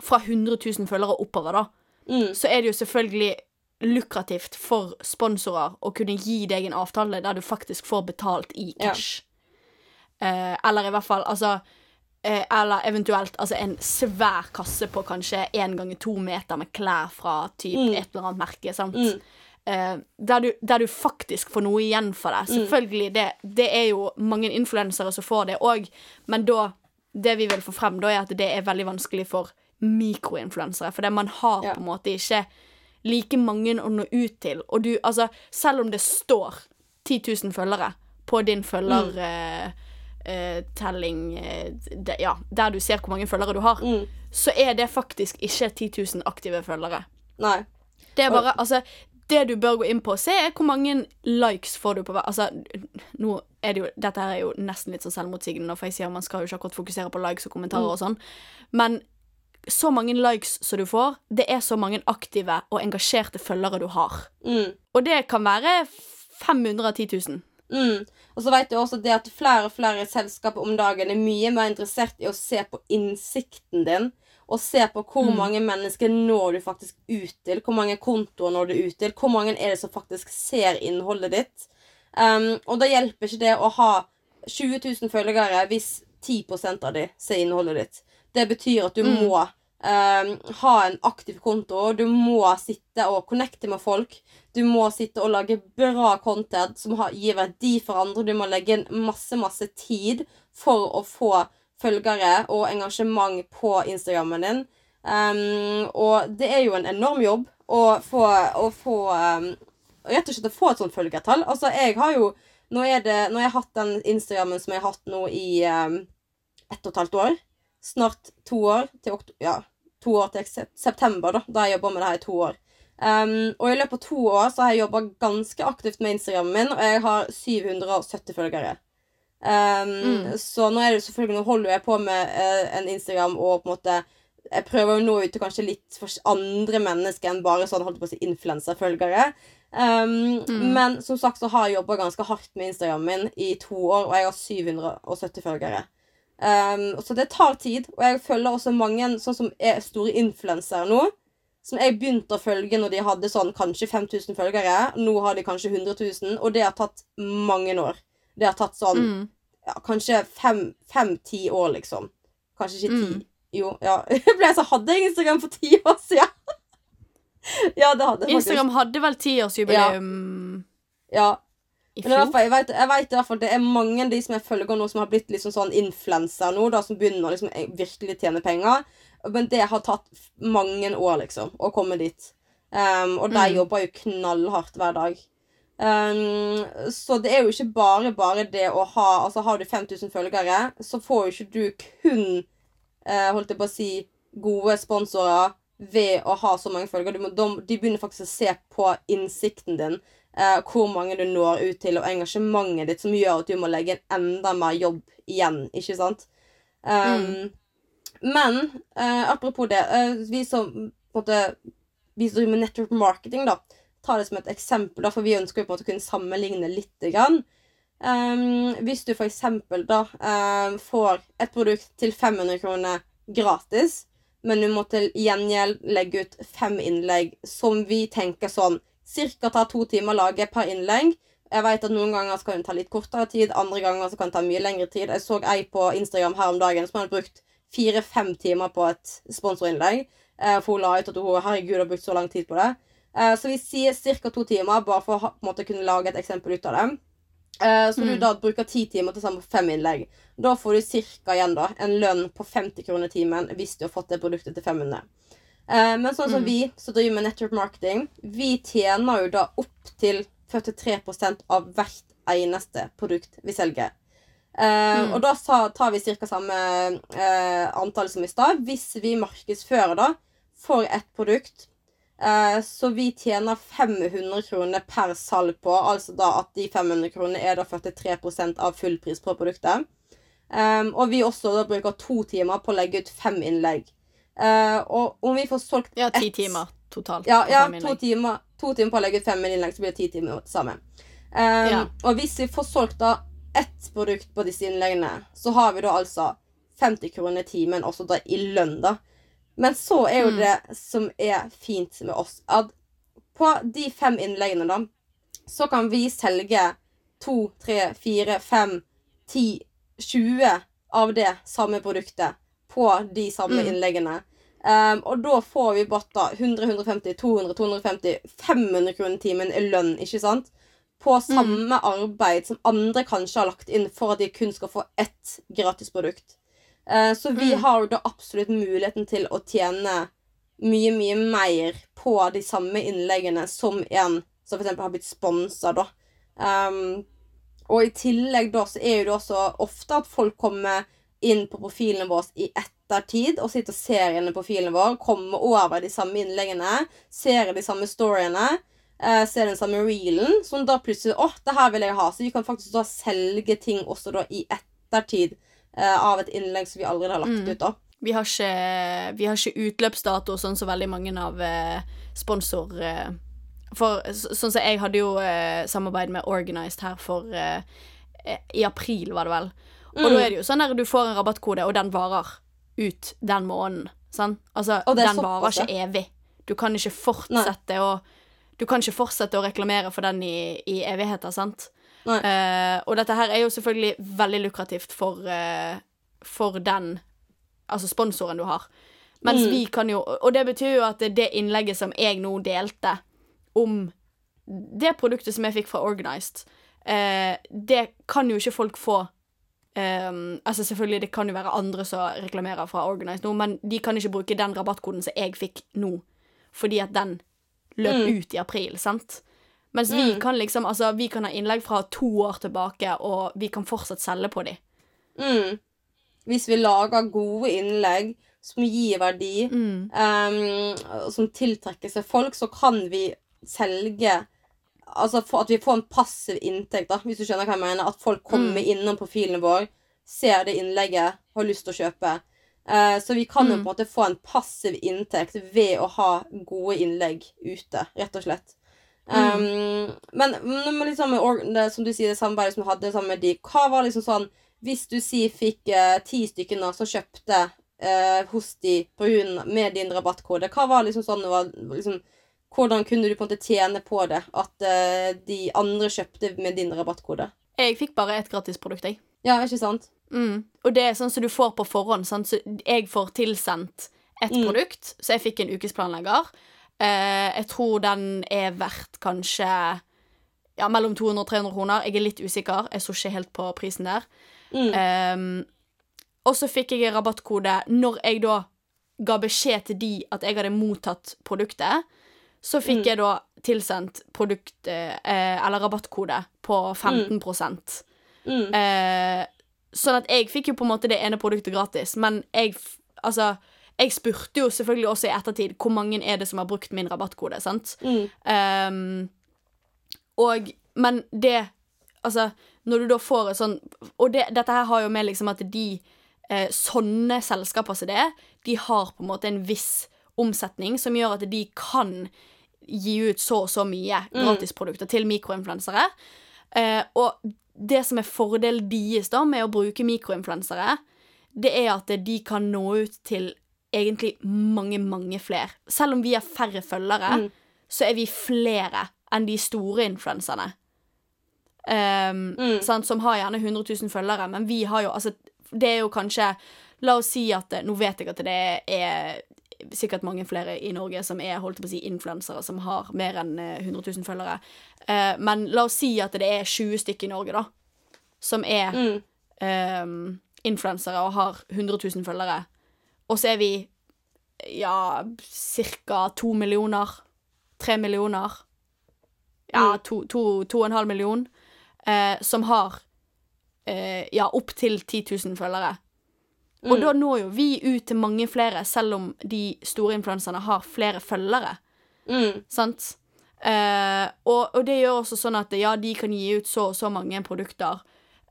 fra 100 000 følgere oppover, da, mm, så er det jo selvfølgelig lukrativt for sponsorer å kunne gi deg en avtale der du faktisk får betalt i Ja. cash. Eh, eller i hvert fall, altså eh, Eller eventuelt altså en svær kasse på kanskje én ganger to meter med klær fra typ Mm. et eller annet merke. sant? Mm. Eh, der, du, der du faktisk får noe igjen for det. Mm. Selvfølgelig, det, det er jo mange influensere som får det òg, men da Det vi vil få frem, da er at det er veldig vanskelig for mikroinfluensere. For det man har Ja. på en måte ikke like mange å nå ut til. Og du, altså, selv om det står 10 000 følgere på din følgertelling mm. uh, det- Ja, der du ser hvor mange følgere du har, Mm. så er det faktisk ikke 10 000 aktive følgere. Nei. Det er bare, altså Det du bør gå inn på og se, er hvor mange likes får du på hver Altså, nå er det jo Dette er jo nesten litt sånn selvmotsigende, for jeg sier man skal jo ikke akkurat fokusere på likes og kommentarer og sånn, men så mange likes som du får, det er så mange aktive og engasjerte følgere du har. Mm. Og det kan være 500 av 10 000. Mm. Og så vet du også det at flere og flere selskaper om dagen er mye mer interessert i å se på innsikten din. Og se på hvor Mm. mange mennesker når du faktisk ut til. Hvor mange kontoer når du ut til. Hvor mange er det som faktisk ser innholdet ditt. Um, og da hjelper ikke det å ha 20 000 følgere hvis 10% av de ser innholdet ditt. Det betyr at du Mm. må um, ha en aktiv konto. Du må sitte og connecte med folk. Du må sitte og lage bra content som har, gir verdi for andre. Du må legge inn masse, masse tid for å få følgere og engasjement på Instagrammen din. Um, og det er jo en enorm jobb å få, å få um, Rett og slett å få et sånt følgertall. Altså, jeg har jo Nå det Nå har jeg hatt den Instagrammen som jeg har hatt nå i ett og et halvt år. Snart to år til Ja, to år til september, da. Da har jeg jobba med det her i to år. Um, og i løpet av to år så har jeg jobba ganske aktivt med Instagrammen min, og jeg har 770 følgere. Um, Mm. Så nå er det selvfølgelig Nå holder jeg på med uh, en Instagram og på en måte Jeg prøver å nå ut til kanskje litt for andre mennesker enn bare sånn holdt på å si influenserfølgere. Um, Mm. Men som sagt så har jeg jobba ganske hardt med Instagrammen min i to år, og jeg har 770 følgere. Um, så det tar tid, og jeg følger også mange sånn som er store influensere nå. Som jeg begynte å følge når de hadde sånn kanskje 5000 følgere. Nå har de kanskje 100 000, og det har tatt mange år. Det har tatt sånn Mm. ja, kanskje fem-ti år, liksom. Kanskje ikke ti. Mm. Jo, ja. Jeg ble så hadde jeg Instagram for ti år siden. ja, det hadde jeg faktisk. Instagram hadde vel tiårsjubileum Ja, i men i hvert fjor? fall, jeg vet, jeg vet i hvert fall det er mange av de som jeg følger nå, som har blitt liksom sånn influenser nå, da, som begynner å liksom eh, virkelig tjene penger. Men det har tatt mange år, liksom, å komme dit. Um, og de Mm. jobber jo knallhardt hver dag. Um, så det er jo ikke bare bare det å ha Altså Har du 5000 følgere, så får jo ikke du kun uh, Holdt jeg på å si gode sponsorer ved å ha så mange følgere. Du må, de, de begynner faktisk å se på innsikten din. eh, hvor mange du når ut til, og engasjementet ditt, som gjør at du må legge en enda mer jobb igjen. Ikke sant? Um, Men eh, apropos det eh, Vi som på en måte Vi som driver med network marketing, da tar det som et eksempel, da, for vi ønsker jo på en måte å kunne sammenligne litt. Grann. Um, hvis du eksempel da um, får et produkt til 500 kroner gratis, men hun må til gjengjeld legge ut fem innlegg som vi tenker sånn Cirka tar to timer å lage per innlegg. Jeg vet at Noen ganger kan det ta litt kortere tid, andre ganger kan det ta mye lengre tid. Jeg så ei på Instagram her om dagen som hadde brukt fire-fem timer på et sponsorinnlegg. Eh, for hun la ut at hun herregud har brukt så lang tid på det. Eh, så vi sier ca. to timer, bare for å måte, kunne lage et eksempel ut av det. Eh, så du Mm. da bruker ti timer til sammen på fem innlegg. Da får du ca. igjen da, en lønn på 50 kroner timen hvis du har fått det produktet til 500. Eh, men sånn som Mm. vi som driver med network marketing, vi tjener jo da opp til 43 av hvert eneste produkt vi selger. Eh, Mm. Og da tar vi ca. samme antall som i stad. Hvis vi markedsfører da for et produkt så vi tjener 500 kroner per salg på, altså da at de 500 kronene er da 43% av fullpris på produktet. Um, og vi også da bruker to timer på å legge ut fem innlegg. Eh, og om vi får solgt Ja, ti ett- timer totalt. ja, ja to, timer, to timer på å legge ut fem innlegg, så blir det ti timer sammen. Um, Ja. Og hvis vi får solgt da ett produkt på disse innleggene, så har vi da altså 50 kroner timen også da i lønn, da. Men så er jo Mm. det som er fint med oss, at på de fem innleggene, da, så kan vi selge to, tre, fire, fem, ti, 20 av det samme produktet på de samme Mm. innleggene. Um, og da får vi bare 100, 150, 200, 250, 500 kroner timen i lønn, ikke sant? På samme arbeid som andre kanskje har lagt inn for at de kun skal få ett gratisprodukt. Uh, så vi Mm. har jo da absolutt muligheten til å tjene mye, mye mer på de samme innleggene som en som f.eks. har blitt sponsa, da. Um, og i tillegg da så er jo det også ofte at folk kommer inn på profilene våre i ettertid og sitter og ser inn i profilen vår, kommer over de samme innleggene, ser de samme storyene, uh, ser den samme reelen, som da plutselig Å, det her vil jeg ha. Så vi kan faktisk da selge ting også da i ettertid eh, av et innlegg som vi allerede har lagt Mm. ut, da. Vi har ikke, vi har ikke utløpsdato, sånn som veldig mange av eh, sponsor... Eh, for så- sånn som jeg hadde jo eh, samarbeid med Organized her for eh, eh, I april, var det vel. Og Mm. da er det jo sånn der du får en rabattkode, og den varer ut den måneden. Sånn? Altså, den varer også. ikke evig. Du kan ikke fortsette å Du kan ikke fortsette å reklamere for den i, i evigheter, sant? Eh, og dette her er jo selvfølgelig veldig lukrativt for, uh, for den Altså sponsoren du har. Mens Mm. vi kan jo Og det betyr jo at det innlegget som jeg nå delte om det produktet som jeg fikk fra Organized, uh, det kan jo ikke folk få Um, altså selvfølgelig, Det kan jo være andre som reklamerer fra Organized nå, men de kan ikke bruke den rabattkoden som jeg fikk nå, fordi at den løp Mm. ut i april, sant? Mens vi Mm. kan liksom, altså vi kan ha innlegg fra to år tilbake, og vi kan fortsatt selge på de. Mm. Hvis vi lager gode innlegg som gir verdi, Mm. um, som tiltrekker seg folk, så kan vi selge Altså at vi får en passiv inntekt, da, hvis du skjønner hva jeg mener. At folk kommer Mm. innom profilen vår, ser det innlegget, har lyst til å kjøpe. Uh, så vi kan jo Mm. på en måte få en passiv inntekt ved å ha gode innlegg ute, rett og slett. Mm. Um, men men liksom, det, som du sier, det samarbeidet som du hadde sammen med de, hva var liksom sånn Hvis du sier fikk eh, ti stykker nå som kjøpte uh, hos de på grunn, med din rabattkode, hva var liksom sånn var, liksom, Hvordan kunne du på en måte tjene på det? At uh, de andre kjøpte med din rabattkode? Jeg fikk bare et gratisprodukt, jeg. Ja, ikke sant? Mm. Og det er sånn som du får på forhånd. Sant? Så jeg får tilsendt et Mm. produkt, så jeg fikk en ukesplanlegger. Eh, jeg tror den er verdt kanskje ja, mellom 200 og 300 kroner. Jeg er litt usikker. Jeg så ikke helt på prisen der. Mm. Ehm, og så fikk jeg rabattkode når jeg da ga beskjed til de at jeg hadde mottatt produktet. Så fikk Mm. jeg da tilsendt produkt, eh, eller rabattkode på 15 Mm. Eh, sånn at jeg fikk jo på en måte det ene produktet gratis, men jeg Altså, jeg spurte jo selvfølgelig også i ettertid hvor mange er det som har brukt min rabattkode, sant? Mm. Um, og Men det Altså, når du da får et sånn Og det, dette her har jo med liksom at de eh, sånne selskaper som det, de har på en måte en viss omsetning som gjør at de kan gi ut så og så mye Mm. gratisprodukter til mikroinfluensere. Eh, og det som er fordelen deres da med å bruke mikroinfluensere, det er at de kan nå ut til egentlig mange, mange flere. Selv om vi har færre følgere, Mm. så er vi flere enn de store influenserne. Um, Mm. som har gjerne 100 000 følgere, men vi har jo altså Det er jo kanskje La oss si at Nå vet jeg at det er sikkert mange flere i Norge som er holdt på å si influensere, som har mer enn eh, 100 000 følgere. Uh, men la oss si at det er 20 stykker i Norge, da, som er Mm. um, influensere og har 100 000 følgere. Og så er vi ja, ca. to millioner. Tre millioner. Ja, Mm. to, to, to og en halv million. eh, som har eh, ja, opptil 10 000 følgere. Og Mm. da når jo vi ut til mange flere, selv om de store influenserne har flere følgere. Mm. Sant? Eh, og, og det gjør også sånn at ja, de kan gi ut så og så mange produkter.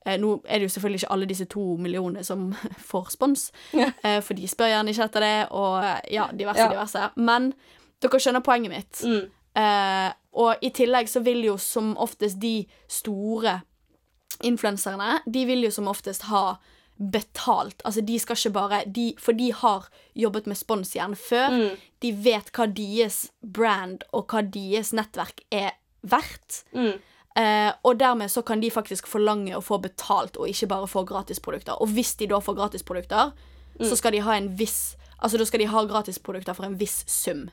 Eh, nå er det jo selvfølgelig ikke alle disse to millionene som får spons, Ja. eh, for de spør gjerne ikke etter det, og ja, diverse, Ja. diverse. Men dere skjønner poenget mitt. Mm. Eh, og i tillegg så vil jo som oftest de store influenserne, de vil jo som oftest ha betalt. Altså de skal ikke bare de, For de har jobbet med spons igjen før. Mm. De vet hva deres brand og hva deres nettverk er verdt. Mm. Eh, og dermed så kan de faktisk forlange å få betalt, og ikke bare få gratisprodukter. Og hvis de da får gratisprodukter, Mm. så skal de ha en viss Altså da skal de ha gratisprodukter for en viss sum.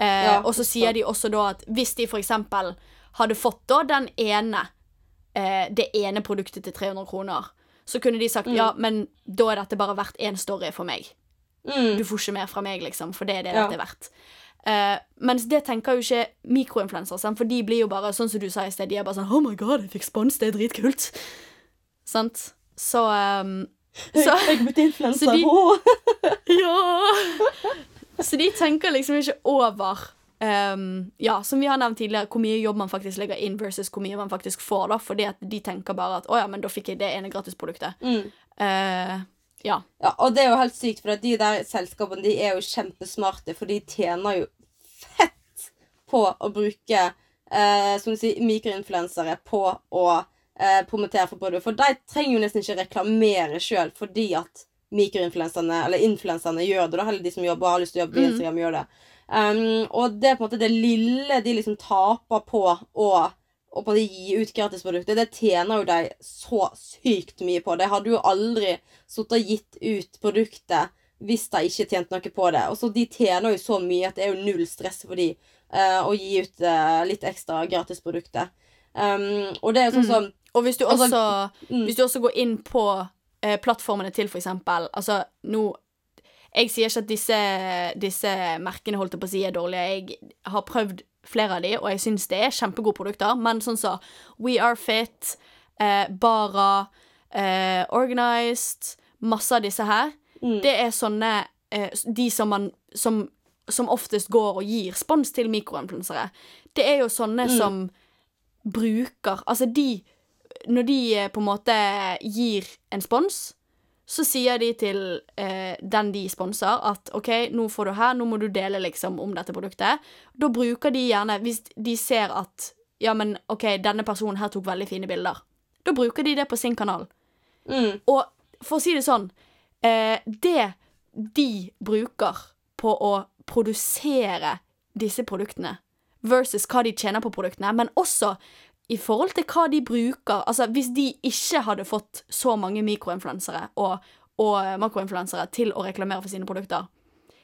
Eh, Ja, og så sier de også da at hvis de for eksempel hadde fått da den ene eh, det ene produktet til 300 kroner, så kunne de sagt ja, men da er dette bare verdt én story for meg. Mm. Du får ikke mer fra meg, liksom, for det er det Ja. dette er verdt. Eh, mens det tenker jo ikke mikroinfluensere, for de blir jo bare sånn som du sa i sted, de er bare sånn Oh my god, jeg fikk spons, det er dritkult. Sant? Så um, Så Jeg blitt influenser. Så de- Ja! Så de tenker liksom ikke over um, Ja, som vi har nevnt tidligere, hvor mye jobb man faktisk legger inn versus hvor mye man faktisk får, da, fordi at de tenker bare at å ja, men da fikk jeg det ene gratisproduktet. Mm. Uh, ja. Ja, og det er jo helt sykt, for at de der selskapene de er jo kjempesmarte, for de tjener jo på å bruke eh, som du sier, mikroinfluensere på å eh, promotere for produkter. For de trenger jo nesten ikke reklamere sjøl fordi at mikroinfluenserne, eller influenserne, gjør det. da, heller de som jobber har lyst til å jobbe på Mm. Instagram, gjør det. Um, og det er på en måte det lille de liksom taper på å og på å gi ut gratisprodukter, det tjener jo de så sykt mye på. De hadde jo aldri sittet og gitt ut produktet hvis de ikke tjente noe på det. Og så De tjener jo så mye at det er jo null stress for de eh, å gi ut eh, litt ekstra gratisprodukter. Um, og det er jo sånn Mm. som Og hvis du Altså, også mm. Hvis du også går inn på eh, plattformene til eksempel Altså, nå Jeg sier ikke at disse, disse merkene holdt jeg på å si er dårlige. Jeg har prøvd flere av de, og jeg syns det er kjempegode produkter, men sånn som We Are Fit, eh, Bara, eh, Organized Masse av disse her. Mm. Det er sånne eh, De som man som, som oftest går og gir spons til mikroinfluensere. Det er jo sånne Mm. som bruker Altså, de Når de eh, på en måte gir en spons, så sier de til eh, den de sponser, at OK, nå får du her, nå må du dele liksom om dette produktet. Da bruker de gjerne, hvis de ser at ja, men OK, denne personen her tok veldig fine bilder, da bruker de det på sin kanal. Mm. Og for å si det sånn eh, Det de bruker på å produsere disse produktene, versus hva de tjener på produktene, men også i forhold til hva de bruker Altså, hvis de ikke hadde fått så mange mikroinfluensere og, og makroinfluensere til å reklamere for sine produkter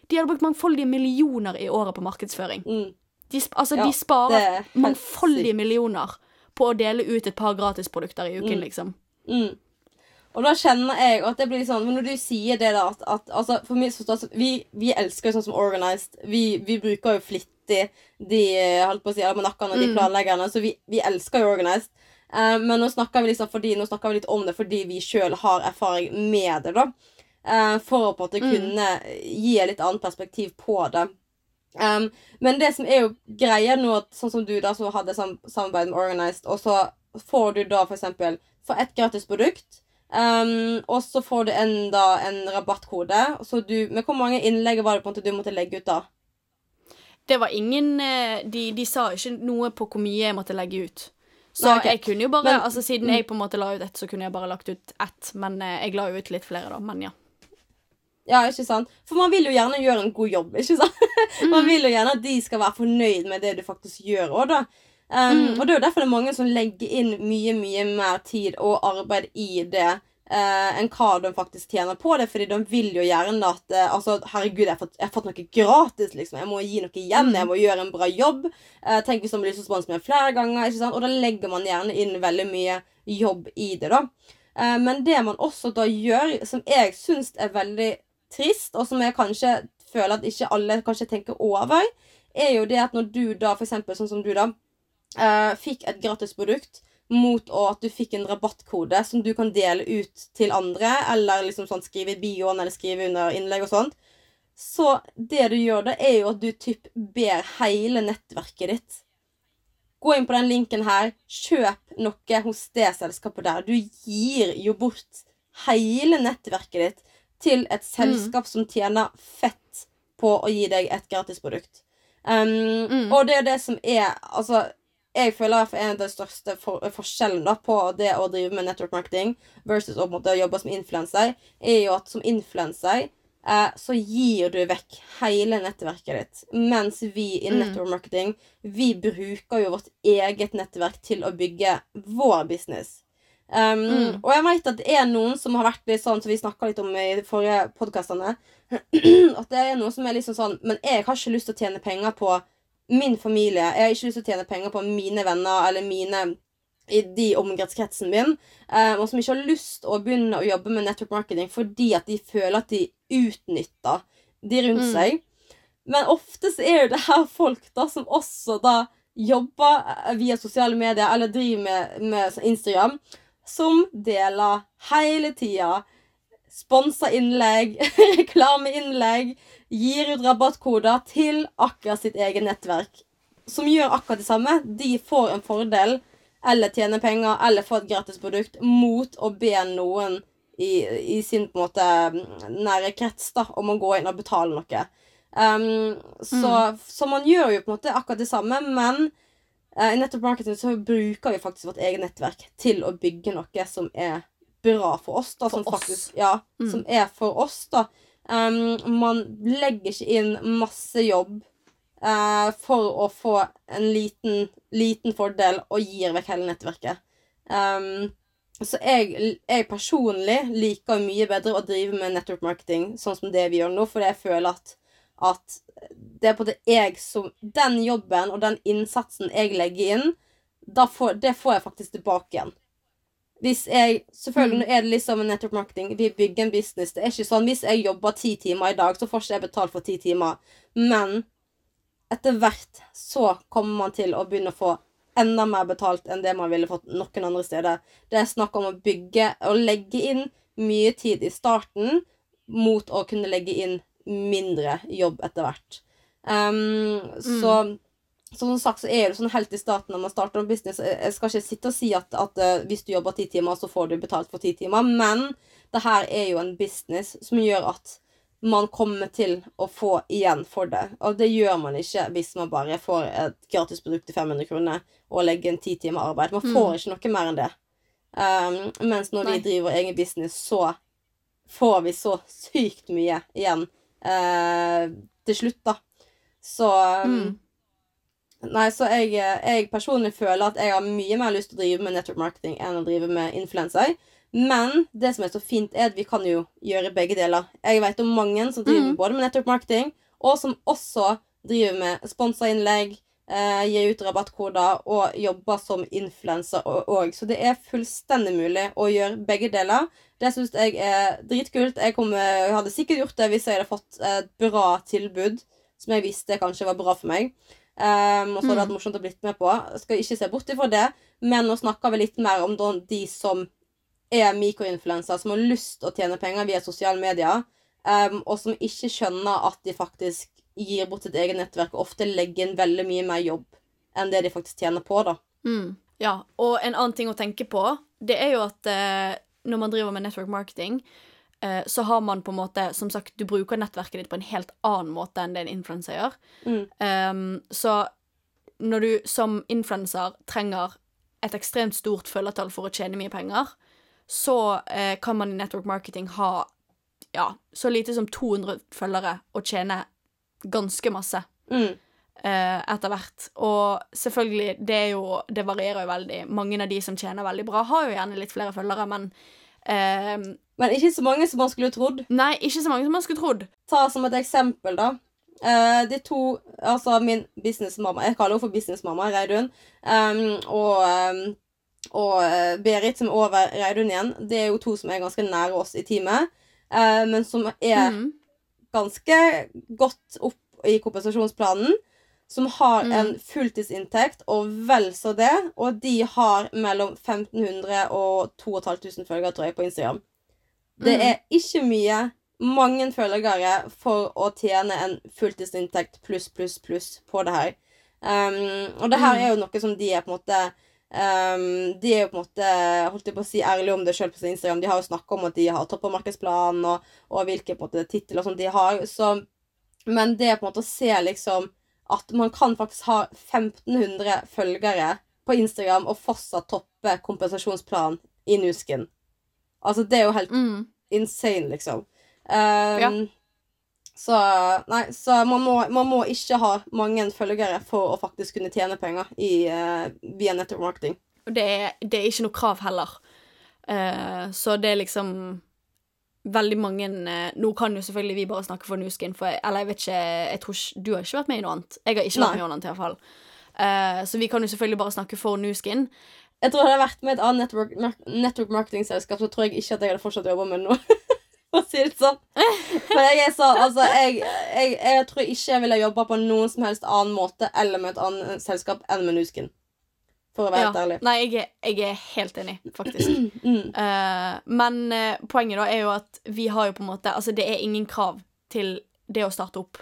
De hadde brukt mangfoldige millioner i året på markedsføring. Mm. De, altså, Ja, de sparer er mangfoldige millioner på å dele ut et par gratisprodukter i uken, Mm. liksom. Mm. Og da kjenner jeg at det blir sånn Men når du sier det, da at, at altså, For meg så altså, vi, vi elsker jo sånn som Organized. Vi, vi bruker jo flittig de holdt på å si, almanakkene og de Mm. planleggerne, så vi, vi elsker jo Organized. Uh, men nå snakker vi liksom fordi, nå snakker vi litt om det fordi vi sjøl har erfaring med det, da. Uh, for å på en måte Mm. kunne gi et litt annet perspektiv på det. Um, men det som er jo greia nå, sånn som du da som hadde sam samarbeid med Organized, og så får du da for eksempel for ett gratis produkt, um, og så får du en, da, en rabattkode. Så du, men hvor mange innlegg var det på en måte du måtte legge ut da? Det var ingen eh, de, de sa ikke noe på hvor mye jeg måtte legge ut. Så Nei, okay. jeg kunne jo bare Men- Altså Siden mm. jeg på en måte la ut ett, så kunne jeg bare lagt ut ett. Men eh, jeg la jo ut litt flere, da. Men ja. Ja, ikke sant? For man vil jo gjerne gjøre en god jobb, ikke sant? man Mm. vil jo gjerne at de skal være fornøyd med det du faktisk gjør òg, da. Um, Og det er jo derfor det er mange som legger inn mye, mye mer tid og arbeid i det. Uh, enn hva de faktisk tjener på det, fordi de vil jo gjerne at uh, Altså, herregud, jeg har, fått, jeg har fått noe gratis, liksom. Jeg må gi noe igjen. Jeg må gjøre en bra jobb. Uh, tenk hvis de blir så sponset med flere ganger. Ikke sant? Og da legger man gjerne inn veldig mye jobb i det, da. Men det man også da gjør, som jeg syns er veldig trist, og som jeg kanskje føler at ikke alle kanskje tenker over, er jo det at når du da, for eksempel sånn som du, da, eh, fikk et gratisprodukt mot at du fikk en rabattkode som du kan dele ut til andre, eller liksom sånn skrive i bioen eller skrive under innlegg og sånt. Så det du gjør da, er jo at du typ ber hele nettverket ditt Gå inn på den linken her, kjøp noe hos det selskapet der. Du gir jo bort hele nettverket ditt til et selskap som tjener fett på å gi deg et gratisprodukt. Um, Mm. Og det er det som er Altså, jeg føler at en av de største for, forskjellene da, på det å drive med network marketing versus å måte jobbe som influenser, er jo at som influenser eh, så gir du vekk hele nettverket ditt. Mens vi i Mm. network marketing, vi bruker jo vårt eget nettverk til å bygge vår business. Um, Mm. Og jeg vet at det er noen som har vært litt sånn som vi snakka litt om i de forrige podkastene. At det er noen som er liksom sånn Men jeg har ikke lyst til å tjene penger på min familie. Jeg har ikke lyst til å tjene penger på mine venner eller mine i de omgangskretsen min, eh, og som ikke har lyst å begynne å jobbe med network marketing fordi at de føler at de utnytter de rundt Mm. seg. Men ofte så er jo det her folk da som også da jobber eh, via sosiale medier eller driver med, med Instagram, som deler hele tida. Sponsa innlegg, reklameinnlegg, gir ut rabattkoder til akkurat sitt eget nettverk. Som gjør akkurat det samme. De får en fordel, eller tjener penger, eller får et gratis produkt mot å be noen i, i sin på en måte nære krets da, om å gå inn og betale noe. Um, så, så man gjør jo på en måte akkurat det samme, men uh, i nettopp marketing så bruker vi faktisk vårt eget nettverk til å bygge noe som er bra for oss. Da, For som oss. faktisk, ja, Mm. som er for oss, da. Um, man legger ikke inn masse jobb uh, for å få en liten, liten fordel og gir vekk hele nettverket. Um, så jeg, jeg personlig liker mye bedre å drive med network marketing sånn som det vi gjør nå, fordi jeg føler at, at det er på det jeg som Den jobben og den innsatsen jeg legger inn, får, det får jeg faktisk tilbake igjen. Hvis jeg, Selvfølgelig nå er det liksom en network marketing. Vi bygger en business. Det er ikke sånn, Hvis jeg jobber ti timer i dag, så får ikke jeg betalt for ti timer. Men etter hvert så kommer man til å begynne å få enda mer betalt enn det man ville fått noen andre steder. Det er snakk om å bygge og legge inn mye tid i starten mot å kunne legge inn mindre jobb etter hvert. Um, mm. så som sagt så er det sånn helt i starten når man starter en business Jeg jeg skal ikke sitte og si at, at eh, hvis du jobber ti timer, så får du betalt for ti timer, men det her er jo en business som gjør at man kommer til å få igjen for det. Og det gjør man ikke hvis man bare får et gratis produkt til 500 kroner og legger en ti timer arbeid. Man får ikke noe mer enn det. Um, mens når Nei. vi driver egen business, så får vi så sykt mye igjen uh, til slutt, da. Så um, Mm. Nei, så jeg, jeg personlig føler at jeg har mye mer lyst til å drive med network marketing enn å drive med influenser. Men det som er så fint, er at vi kan jo gjøre begge deler. Jeg vet om mange som driver mm. både med network marketing, og som også driver med sponsorinnlegg, eh, gir ut rabattkoder og jobber som influenser òg. Så det er fullstendig mulig å gjøre begge deler. Det syns jeg er dritkult. Jeg, kom, jeg hadde sikkert gjort det hvis jeg hadde fått et bra tilbud som jeg visste kanskje var bra for meg. Um, og så hadde det vært morsomt å blitt med på. Skal ikke se bort ifra det, men nå snakker vi litt mer om de som er mikroinfluensere, som har lyst til å tjene penger via sosiale medier, um, og som ikke skjønner at de faktisk gir bort sitt eget nettverk, og ofte legger inn veldig mye mer jobb enn det de faktisk tjener på, da. Mm. Ja, og en annen ting å tenke på, det er jo at eh, når man driver med network marketing, så har man på en måte Som sagt, du bruker nettverket ditt på en helt annen måte enn det en influenser gjør. Mm. Um, så når du som influenser trenger et ekstremt stort følgertall for å tjene mye penger, så uh, kan man i network marketing ha ja, så lite som 200 følgere og tjene ganske masse. Mm. Uh, etter hvert. Og selvfølgelig, det er jo Det varierer jo veldig. Mange av de som tjener veldig bra, har jo gjerne litt flere følgere, men eh, Men ikke så mange som man skulle trodd. Nei, ikke så mange som man skulle trodd. Ta som et eksempel, da. Uh, de to Altså min businessmamma Jeg kaller henne for businessmamma, Reidun. Um, og um, og eh, Berit, som er over Reidun igjen, det er jo to som er ganske nære oss i teamet. Uh, men som er Mm. ganske godt opp i kompensasjonsplanen. Som har Mm. en fulltidsinntekt og vel så det. Og de har mellom 1500 og 2500 følgere, tror jeg, på Instagram. Det Mm. er ikke mye. Mange følgere for å tjene en fulltidsinntekt pluss, pluss, pluss på det her. Um, og det her Mm. er jo noe som de er på en måte um, De er jo på en måte holdt jeg på å si ærlige om det sjøl på Instagram. De har jo snakka om at de har toppa markedsplanen, og, og hvilke på en måte titler som de har. Så, men det er på en måte å se liksom at man kan faktisk ha 1500 følgere på Instagram og fortsatt toppe kompensasjonsplanen i Nusken. Altså, det er jo helt Mm. insane, liksom. Um, Så Nei, så man må, man må ikke ha mange følgere for å faktisk kunne tjene penger i, uh, via network marketing. Og det det er ikke noe krav heller. Uh, så det er liksom veldig mange eh, Nå kan jo selvfølgelig vi bare snakke for Nuskin, for jeg, eller jeg vet ikke jeg tror ikke, Du har ikke vært med i noe annet. Jeg har ikke vært med i noe annet, i hvert fall. Eh, så vi kan jo selvfølgelig bare snakke for Nuskin. Jeg tror Hadde jeg vært med et annet network, network marketing-selskap, så tror jeg ikke at jeg hadde fortsatt å jobbe med noe. For å si det sånn. For jeg er sånn, altså jeg, jeg, jeg tror ikke jeg ville jobba på noen som helst annen måte eller med et annet selskap enn med Nuskin. For å være helt ærlig. Nei, jeg er, jeg er helt enig, faktisk. Mm. Uh, men uh, poenget da er jo at vi har jo på en måte Altså, det er ingen krav til det å starte opp.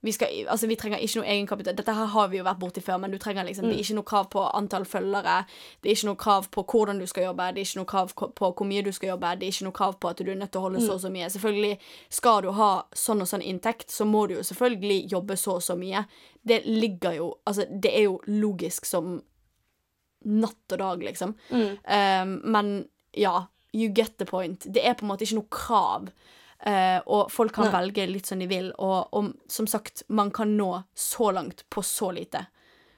Vi, skal, altså, vi trenger ikke noe egenkapital. Dette her har vi jo vært borti før, men du trenger liksom, det er ikke noe krav på antall følgere. Det er ikke noe krav på hvordan du skal jobbe, det er ikke noe krav på hvor mye du skal jobbe. Det er ikke noe krav på at du er nødt til å holde så og så mye. Selvfølgelig Skal du ha sånn og sånn inntekt, så må du jo selvfølgelig jobbe så og så mye. Det ligger jo Altså, det er jo logisk som natt og dag, liksom. Mm. Um, men ja, you get the point. Det er på en måte ikke noe krav. Uh, og folk kan Nei. velge litt som de vil. Og, og som sagt, man kan nå så langt på så lite.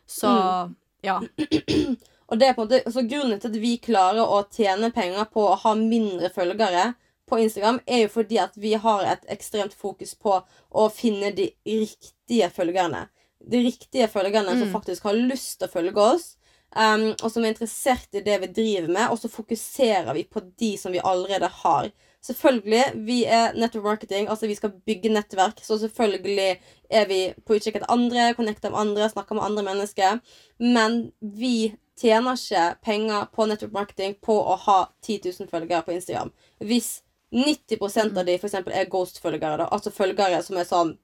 Så Mm. ja. Og det er på en måte, så Grunnen til at vi klarer å tjene penger på å ha mindre følgere på Instagram, er jo fordi at vi har et ekstremt fokus på å finne de riktige følgerne. De riktige følgerne som Mm. faktisk har lyst til å følge oss, um, og som er interessert i det vi driver med, og så fokuserer vi på de som vi allerede har. Selvfølgelig, vi er network marketing, altså vi skal bygge nettverk, så selvfølgelig er vi på utkikk etter andre, connecter med andre, snakker med andre mennesker. Men vi tjener ikke penger på network marketing på å ha 10 000 følgere på Instagram. Hvis 90% av de for eksempel, er ghost-følgere, altså følgere som er sånn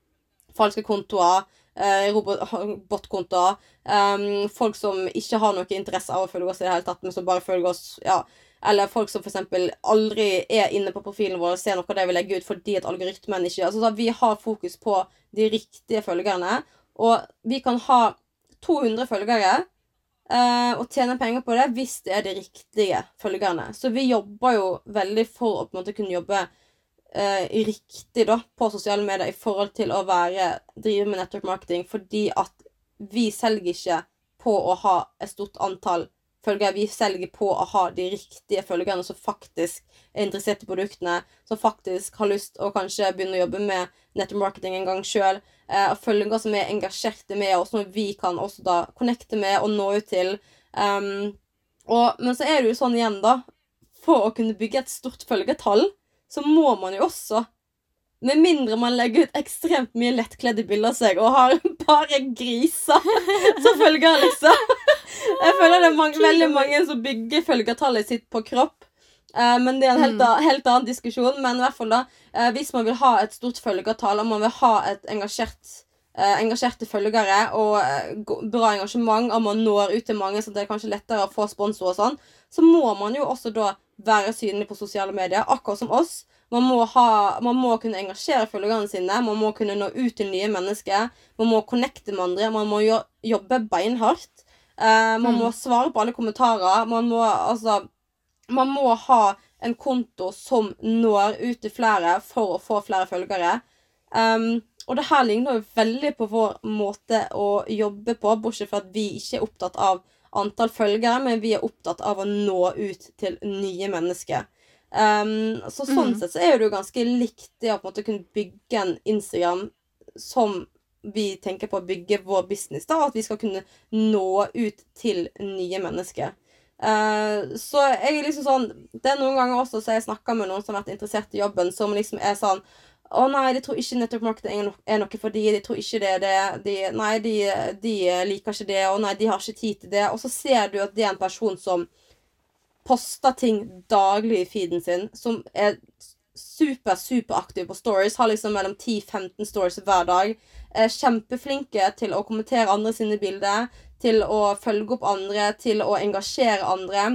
falske kontoer, eh, robotkontoer, um, folk som ikke har noe interesse av å følge oss i det hele tatt, men som bare følger oss ja, eller folk som eksempel aldri er inne på profilen vår og ser noe av det vi legger ut fordi at algoritmen ikke altså, så Vi har fokus på de riktige følgerne. Og vi kan ha 200 følgere Uh, og tjene penger på det hvis det er de riktige følgerne. Så vi jobber jo veldig for å på en måte kunne jobbe eh, riktig da, på sosiale medier i forhold til å være, drive med network marketing, fordi at vi selger ikke på å ha et stort antall følgere. Vi selger på å ha de riktige følgerne som faktisk er interessert i produktene, som faktisk har lyst å kanskje begynne å jobbe med network marketing en gang sjøl. Eh, og følgere som er engasjerte med oss, som vi kan også da connecte med og nå ut til. Um, og, men så er det jo sånn igjen, da. For å kunne bygge et stort følgetall, så må man jo også med mindre man legger ut ekstremt mye lettkledde bilder av seg og har bare griser som følger, liksom. Jeg føler det er mange, veldig mange som bygger følgertallet sitt på kropp. Eh, men det er en helt, Mm. helt annen diskusjon. Men i hvert fall da, eh, hvis man vil ha et stort følgertall, og man vil ha et engasjert, eh, engasjerte følgere og eh, bra engasjement, og man når ut til mange, så det er kanskje lettere å få sponsor og sånn, så må man jo også da være synlig på sosiale medier, akkurat som oss. Man må, ha, man må kunne engasjere følgerne sine, man må kunne nå ut til nye mennesker. Man må connecte med andre, man må jo, jobbe beinhardt. Uh, man Mm. må svare på alle kommentarer. Man må altså Man må ha en konto som når ut til flere for å få flere følgere. Um, og det her ligner jo veldig på vår måte å jobbe på, bortsett fra at vi ikke er opptatt av antall følgere, men vi er opptatt av å nå ut til nye mennesker. Um, så sånn mm. sett så er det jo ganske likt det å på en måte kunne bygge en Instagram som vi tenker på å bygge vår business, da. At vi skal kunne nå ut til nye mennesker. Uh, så jeg er liksom sånn Det er noen ganger også så jeg snakker med noen som har vært interessert i jobben, som liksom er sånn å nei, de tror ikke nettopp marketing er er noe for de, de tror ikke det er det. De, nei, de, de liker ikke det, Å nei, de har ikke tid til det. Og så ser du at det er en person som poster ting daglig i feeden sin, som er super, superaktiv på stories, har liksom mellom 10-15 stories hver dag. Er kjempeflinke til å kommentere andre sine bilder, til å følge opp andre, til å engasjere andre.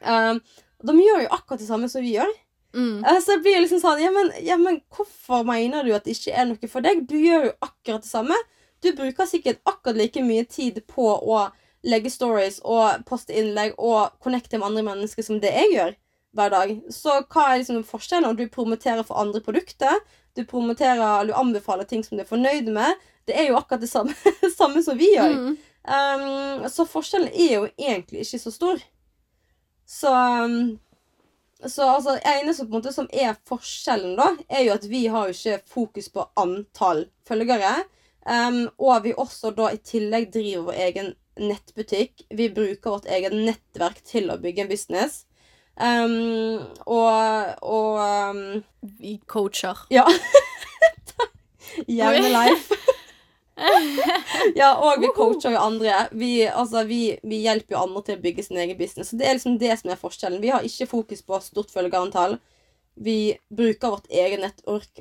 Um, de gjør jo akkurat det samme som vi gjør. Mm. Eh, Så jeg blir liksom sånn ja men, ja, men hvorfor mener du at det ikke er noe for deg? Du gjør jo akkurat det samme. Du bruker sikkert akkurat like mye tid på å legge stories og poste innlegg og connecte med andre mennesker som det jeg gjør hver dag. Så hva er liksom forskjellen? Om du promoterer for andre produkter, du promoterer, du anbefaler ting som du er fornøyd med. Det er jo akkurat det samme, samme som vi gjør. Mm. Um, så forskjellen er jo egentlig ikke så stor. Så um, Så altså, eneste måte som er forskjellen, da, er jo at vi har jo ikke fokus på antall følgere. Um, og vi også da i tillegg driver vår egen nettbutikk. Vi bruker vårt eget nettverk til å bygge en business. Um, og og um, Vi coacher. Ja. Hjemme life. Ja, og vi coacher jo andre. Vi, altså, vi, vi hjelper jo andre til å bygge sin egen business. Så Det er liksom det som er forskjellen. Vi har ikke fokus på stort følgerantall. Vi bruker vårt eget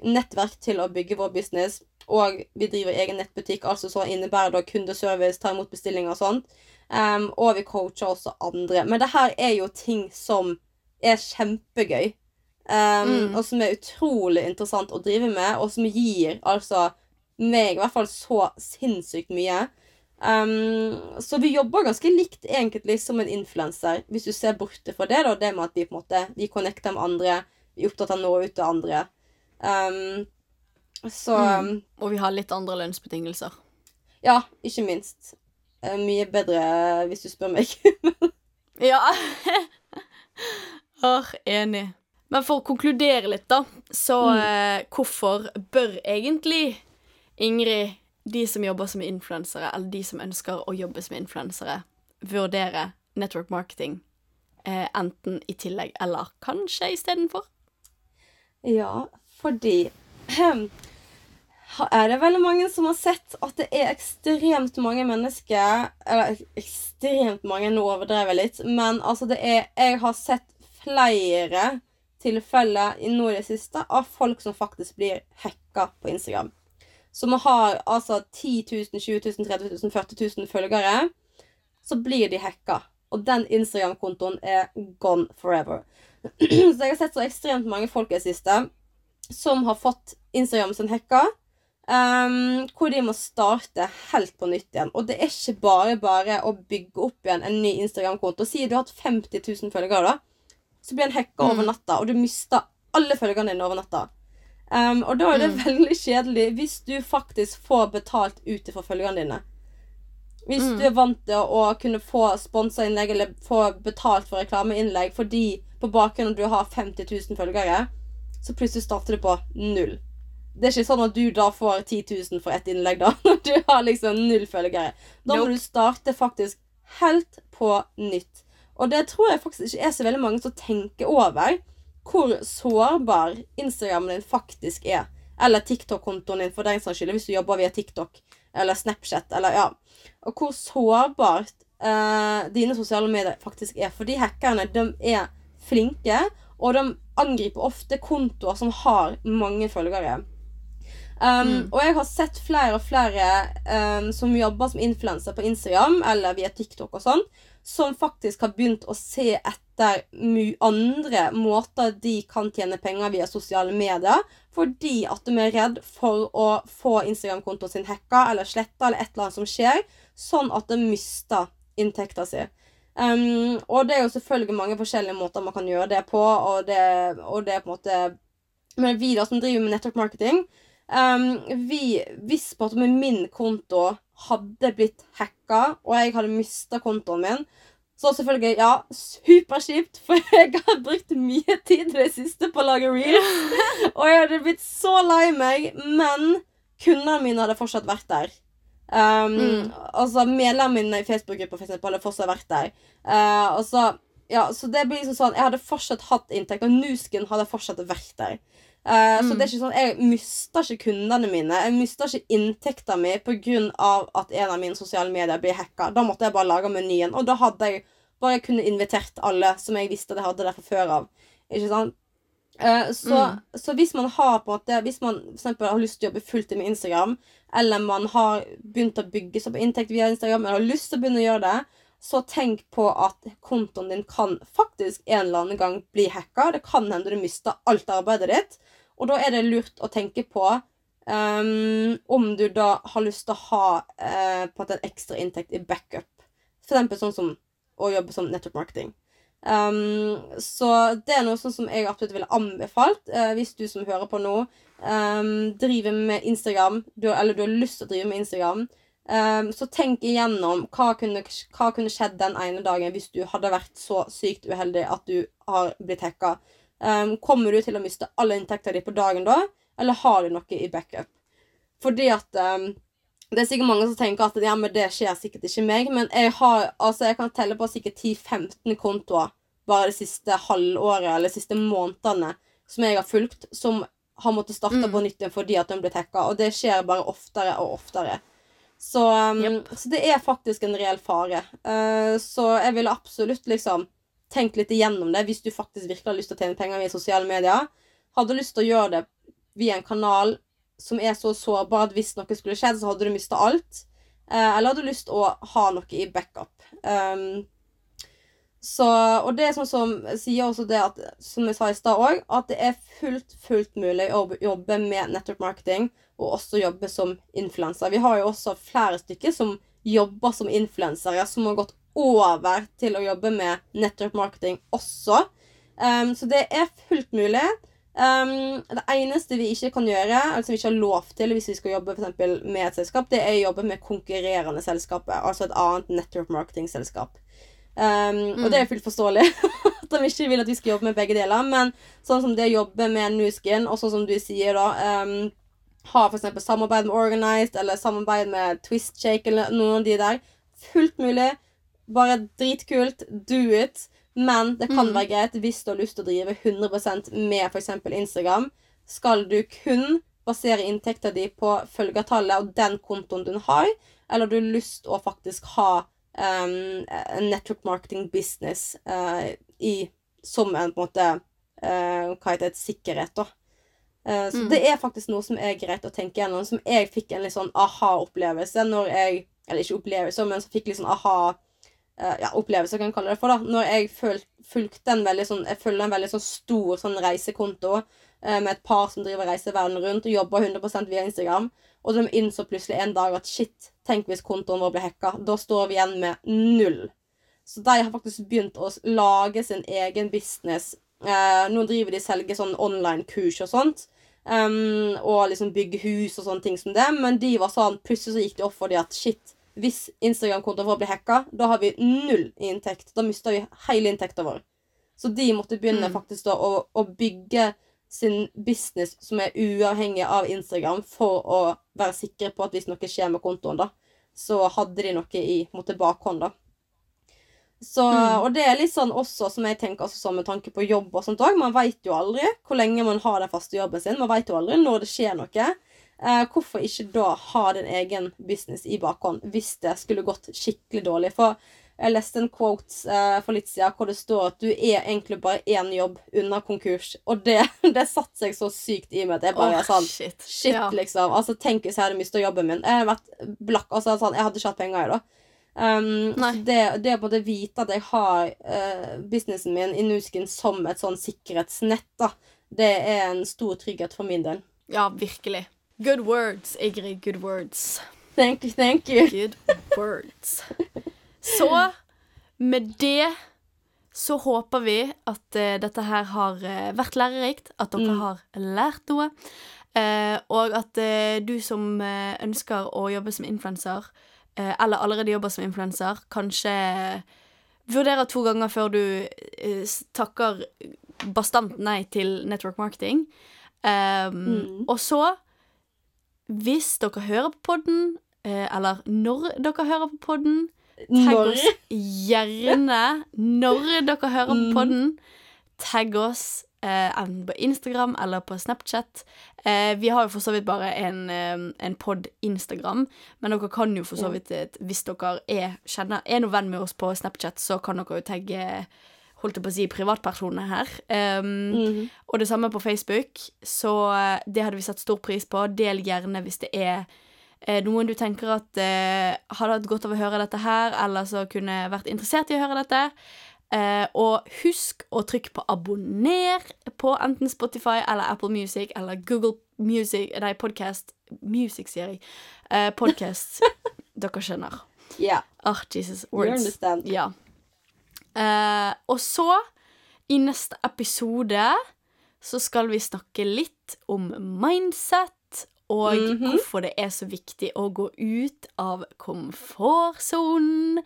nettverk, til å bygge vår business. Og vi driver egen nettbutikk, altså så innebærer det kundeservice, ta imot bestillinger og sånt. Um, og vi coacher også andre. Men det her er jo ting som er kjempegøy. Um, Mm. Og som er utrolig interessant å drive med, og som gir altså meg i hvert fall så sinnssykt mye. Um, så vi jobber ganske likt egentlig som en influenser, hvis du ser borte fra det. da, Det med at vi på en måte Vi connecter med andre, vi er opptatt av å nå ut til andre. Um, så Mm. Og vi har litt andre lønnsbetingelser. ja, ikke minst. Eh, mye bedre, hvis du spør meg. Ja. Or, enig. Men for å konkludere litt, da, så eh, hvorfor bør egentlig Ingrid, de som jobber som influensere, eller de som ønsker å jobbe som influensere, vurdere network marketing eh, enten i tillegg eller kanskje istedenfor? Ja, fordi er det veldig mange som har sett at det er ekstremt mange mennesker Eller ekstremt mange, nå overdrev jeg litt, men altså det er Jeg har sett flere tilfeller nå i det siste av folk som faktisk blir hacka på Instagram. Som har altså 10 000, 20 000, 30 000, 40 000 følgere. Så blir de hacka. Og den Instagram-kontoen er gone forever. Så jeg har sett så ekstremt mange folk i det siste som har fått Instagram sin hacka. Um, hvor de må starte helt på nytt igjen. Og det er ikke bare bare å bygge opp igjen en ny Instagram-konto. Si du har hatt 50 000 følgere, da. Så blir en hacka over Mm. natta, og du mister alle følgerne dine over natta. Um, og da er det Mm. veldig kjedelig hvis du faktisk får betalt ut ifra følgerne dine. Hvis Mm. du er vant til å kunne få sponsa innlegg eller få betalt for reklameinnlegg fordi på bakgrunn av du har 50 000 følgere, så plutselig starter du på null. Det er ikke sånn at du da får 10 000 for ett innlegg, da. Når du har liksom null følgere. Da må Nope. du starte faktisk helt på nytt. Og det tror jeg faktisk ikke er så veldig mange som tenker over hvor sårbar Instagramen din faktisk er. Eller TikTok-kontoen din, for den saks skyld, hvis du jobber via TikTok eller Snapchat. eller ja. Og hvor sårbart eh, dine sosiale medier faktisk er. For de hackerne de er flinke, og de angriper ofte kontoer som har mange følgere. Um, Mm. Og jeg har sett flere og flere um, som jobber som influenser på Instagram eller via TikTok og sånn, som faktisk har begynt å se etter andre måter de kan tjene penger via sosiale medier, fordi at de er redd for å få Instagram-kontoen sin hacka eller sletta eller et eller annet som skjer, sånn at de mister inntekta si. Um, og det er jo selvfølgelig mange forskjellige måter man kan gjøre det på, og det, og det er på en måte Men vi da som driver med network marketing, Um, vi, hvis på at min konto hadde blitt hacka, og jeg hadde mista kontoen min, så selvfølgelig, ja, superkjipt, for jeg har brukt mye tid i det siste på å lage reels. Og jeg hadde blitt så lei meg, men kundene mine hadde fortsatt vært der. Um, mm. Altså Medlemmene mine i Facebook-gruppa for hadde fortsatt vært der. Uh, og så, ja, så det blir liksom sånn Jeg hadde fortsatt hatt inntekt, og Nusken hadde fortsatt vært der. Uh, mm. Så det er ikke sånn Jeg mister ikke kundene mine. Jeg mister ikke inntekta mi pga. at en av mine sosiale medier blir hacka. Da måtte jeg bare lage menyen, og da hadde jeg bare kunne invitert alle som jeg visste at jeg hadde der fra før av. Ikke sant? Uh, så, mm. så, hvis man har på en måte Hvis man for eksempel, har lyst til å jobbe fulltid med Instagram, eller man har begynt å bygge seg på inntekt via Instagram, eller har lyst til å begynne å gjøre det, så tenk på at kontoen din kan faktisk en eller annen gang bli hacka. Det kan hende du mister alt arbeidet ditt. Og da er det lurt å tenke på um, om du da har lyst til å ha uh, på en ekstra inntekt i backup. Eksempel sånn som å jobbe som network marketing. Um, så det er noe sånn som jeg absolutt ville anbefalt uh, hvis du som hører på nå, um, driver med Instagram, du, eller du har lyst til å drive med Instagram. Um, så tenk igjennom hva kunne, hva kunne, skjedd den ene dagen hvis du hadde vært så sykt uheldig at du har blitt hacka. Um, kommer du til å miste alle inntekter di på dagen da, eller har du noe i backup? Fordi at um, Det er sikkert mange som tenker at ja, men det skjer sikkert ikke meg, men jeg har, altså jeg kan telle på sikkert 10-15 kontoer bare det siste halvåret eller de siste månedene som jeg har fulgt, som har måttet starte mm. på nytt igjen fordi at de ble hacka, og det skjer bare oftere og oftere. Så, um, yep. så det er faktisk en reell fare. Uh, så jeg ville absolutt liksom tenk litt igjennom det hvis du faktisk virkelig har lyst til å tjene penger via sosiale medier. Hadde lyst til å gjøre det via en kanal som er så sårbar at hvis noe skulle skjedd, så hadde du mista alt. Eh, eller hadde du lyst til å ha noe i backup. Um, så, og det er sånn som sier også det at, som jeg sa i stad òg, at det er fullt, fullt mulig å jobbe med network marketing og også jobbe som influenser. Vi har jo også flere stykker som jobber som influensere, som har gått over til å jobbe med network marketing også. Um, så det er fullt mulig. Um, det eneste vi ikke kan gjøre, altså vi ikke har lov til hvis vi skal jobbe for med et selskap, det er å jobbe med konkurrerende selskaper. Altså et annet network marketing-selskap. Um, mm. Og det er fullt forståelig at de ikke vil at vi skal jobbe med begge deler. Men sånn som det å jobbe med Nuskin, og sånn som du sier, da um, Ha f.eks. samarbeid med Organized eller samarbeid med Twist Shake eller noen av de der. Fullt mulig. Bare dritkult. Do it. Men det kan mm. være greit hvis du har lyst til å drive 100 med f.eks. Instagram. Skal du kun basere inntekta di på følgertallet og den kontoen du har, eller har du lyst til å faktisk ha um, en network marketing business uh, i, som en på en måte uh, Hva heter det, sikkerhet, da. Uh, så mm. det er faktisk noe som er greit å tenke gjennom, som jeg fikk en litt sånn aha-opplevelse når jeg Eller ikke opplevelse, men så fikk litt sånn aha uh, ja, opplevelse, kan jeg kalle det for. da Når jeg fulgte en veldig sånn Jeg følger en veldig sånn stor sånn reisekonto uh, med et par som driver reiser verden rundt og jobber 100% via Instagram. Og de innså plutselig en dag at shit, tenk hvis kontoen vår blir hacka. Da står vi igjen med null. Så de har faktisk begynt å lage sin egen business. Uh, nå driver de selger sånn online-kurs og sånt. Um, og liksom bygge hus og sånne ting som det. Men de var sånn, plutselig så gikk de opp for dem at shit, hvis Instagram-kontoen vår blir hacka, da har vi null i inntekt. Da mister vi hele inntekten vår. Så de måtte begynne mm. faktisk da å, å, bygge sin business som er uavhengig av Instagram, for å være sikre på at hvis noe skjer med kontoen, da, så hadde de noe i måtte bakhånd, da. Så, mm. Og det er litt sånn også som jeg tenker altså, med tanke på jobb og sånt òg. Man veit jo aldri hvor lenge man har den faste jobben sin. Man veit jo aldri når det skjer noe. Eh, hvorfor ikke da ha din egen business i bakhånd hvis det skulle gått skikkelig dårlig? For jeg leste en quote eh, for litt siden hvor det står at du er egentlig bare én jobb unna konkurs. Og det, det satte seg så sykt i meg at jeg bare oh, sånn Shit, shit ja. liksom. Altså, Tenk hvis jeg hadde mista jobben min. Jeg hadde vært blakk. Altså, sånn, jeg hadde ikke hatt penger, jeg, da. Um, det, det å både vite at jeg har uh, businessen min i Nuskin som et sånn sikkerhetsnett, da, det er en stor trygghet for min del. Ja, virkelig. Good words, Ingrid. Good words. Thank you, thank you. Good words. Så med det så håper vi at uh, dette her har uh, vært lærerikt, at dere Mm. har lært noe. Uh, og at du som ønsker å jobbe som influenser, eller allerede jobber som influenser, kanskje vurderer to ganger før du takker bastant nei til network marketing. Um, Mm. Og så, hvis dere hører på podden, eh, eller når dere hører på podden, Tagg oss gjerne når dere hører på Mhm. podden. Tagg oss eh, enten på Instagram eller på Snapchat. Eh, vi har jo for så vidt bare en, en pod-Instagram, men dere kan jo for så vidt, hvis dere er, kjenner, er noen venn med oss på Snapchat, så kan dere jo tagge holdt jeg på å si privatpersoner her. Um, Mhm. og det samme på Facebook, så eh, det hadde vi satt stor pris på. Del gjerne hvis det er eh, noen du tenker at eh, hadde hatt godt av å høre dette her, eller så kunne vært interessert i å høre dette. Eh, og husk å trykke på abonner på enten Spotify eller Apple Music eller Google Music Nei, Podcast Music, sier jeg. Eh, podcast. Dere skjønner. Ja. Ah, Jesus. You Words. understand. Ja. Eh, og så, i neste episode, så skal vi snakke litt om mindset. Og Mhm. hvorfor det er så viktig å gå ut av komfortsonen.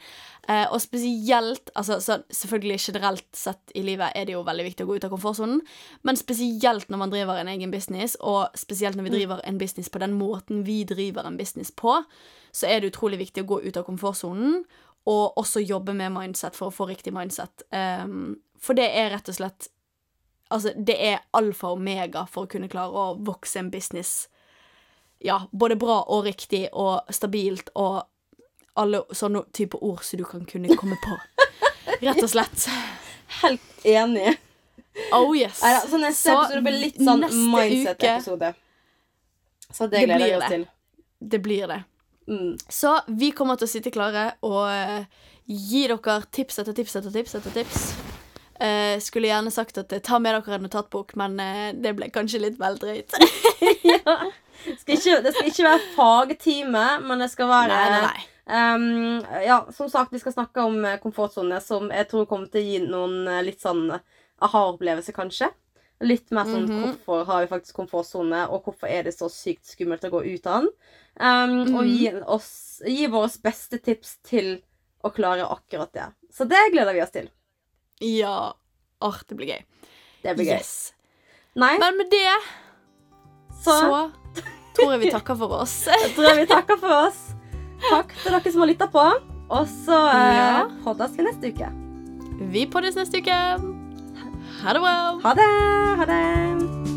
Eh, og spesielt altså, så Selvfølgelig generelt sett i livet er det jo veldig viktig å gå ut av komfortsonen, men spesielt når man driver en egen business, og spesielt når vi driver en business på den måten vi driver en business på, så er det utrolig viktig å gå ut av komfortsonen, og også jobbe med mindset for å få riktig mindset. Um, for det er rett og slett Altså, det er alfa og omega for å kunne klare å vokse en business. Ja, både bra og riktig og stabilt og alle sånne type ord som du kan kunne komme på. Rett og slett. Helt enig. Oh yes. Neida, så neste Så episode blir litt sånn mindset-episode. Så det Det gleder vi oss til. Det blir det. Mm. Så vi kommer til å sitte klare og eh, gi dere tips etter tips etter tips etter tips. Uh, skulle gjerne sagt at eh, ta med dere en notatbok, men uh, det ble kanskje litt vel drøyt. ja. skal ikke, det skal ikke være fagtime, men det skal være nei, nei, nei. Um, ja, som sagt, vi skal snakke om komfortsone, som jeg tror kommer til å gi noen litt sånn aha-opplevelse, kanskje. Litt mer sånn Mhm. hvorfor har vi faktisk komfortsone, og hvorfor er det så sykt skummelt å gå ut av den. Ehm, Og Mhm. gi, oss, gi våre beste tips til å klare akkurat det. Så det gleder vi oss til. Ja. Åh, det blir gøy. Det blir gøy. Nei, Men med det så, så tror jeg vi takker for oss. jeg tror jeg vi takker for oss. Takk til dere som har lytta på. Og så eh, Ja. poddes vi neste uke. Vi poddes neste uke. Ha det bra. Ha det. Ha det.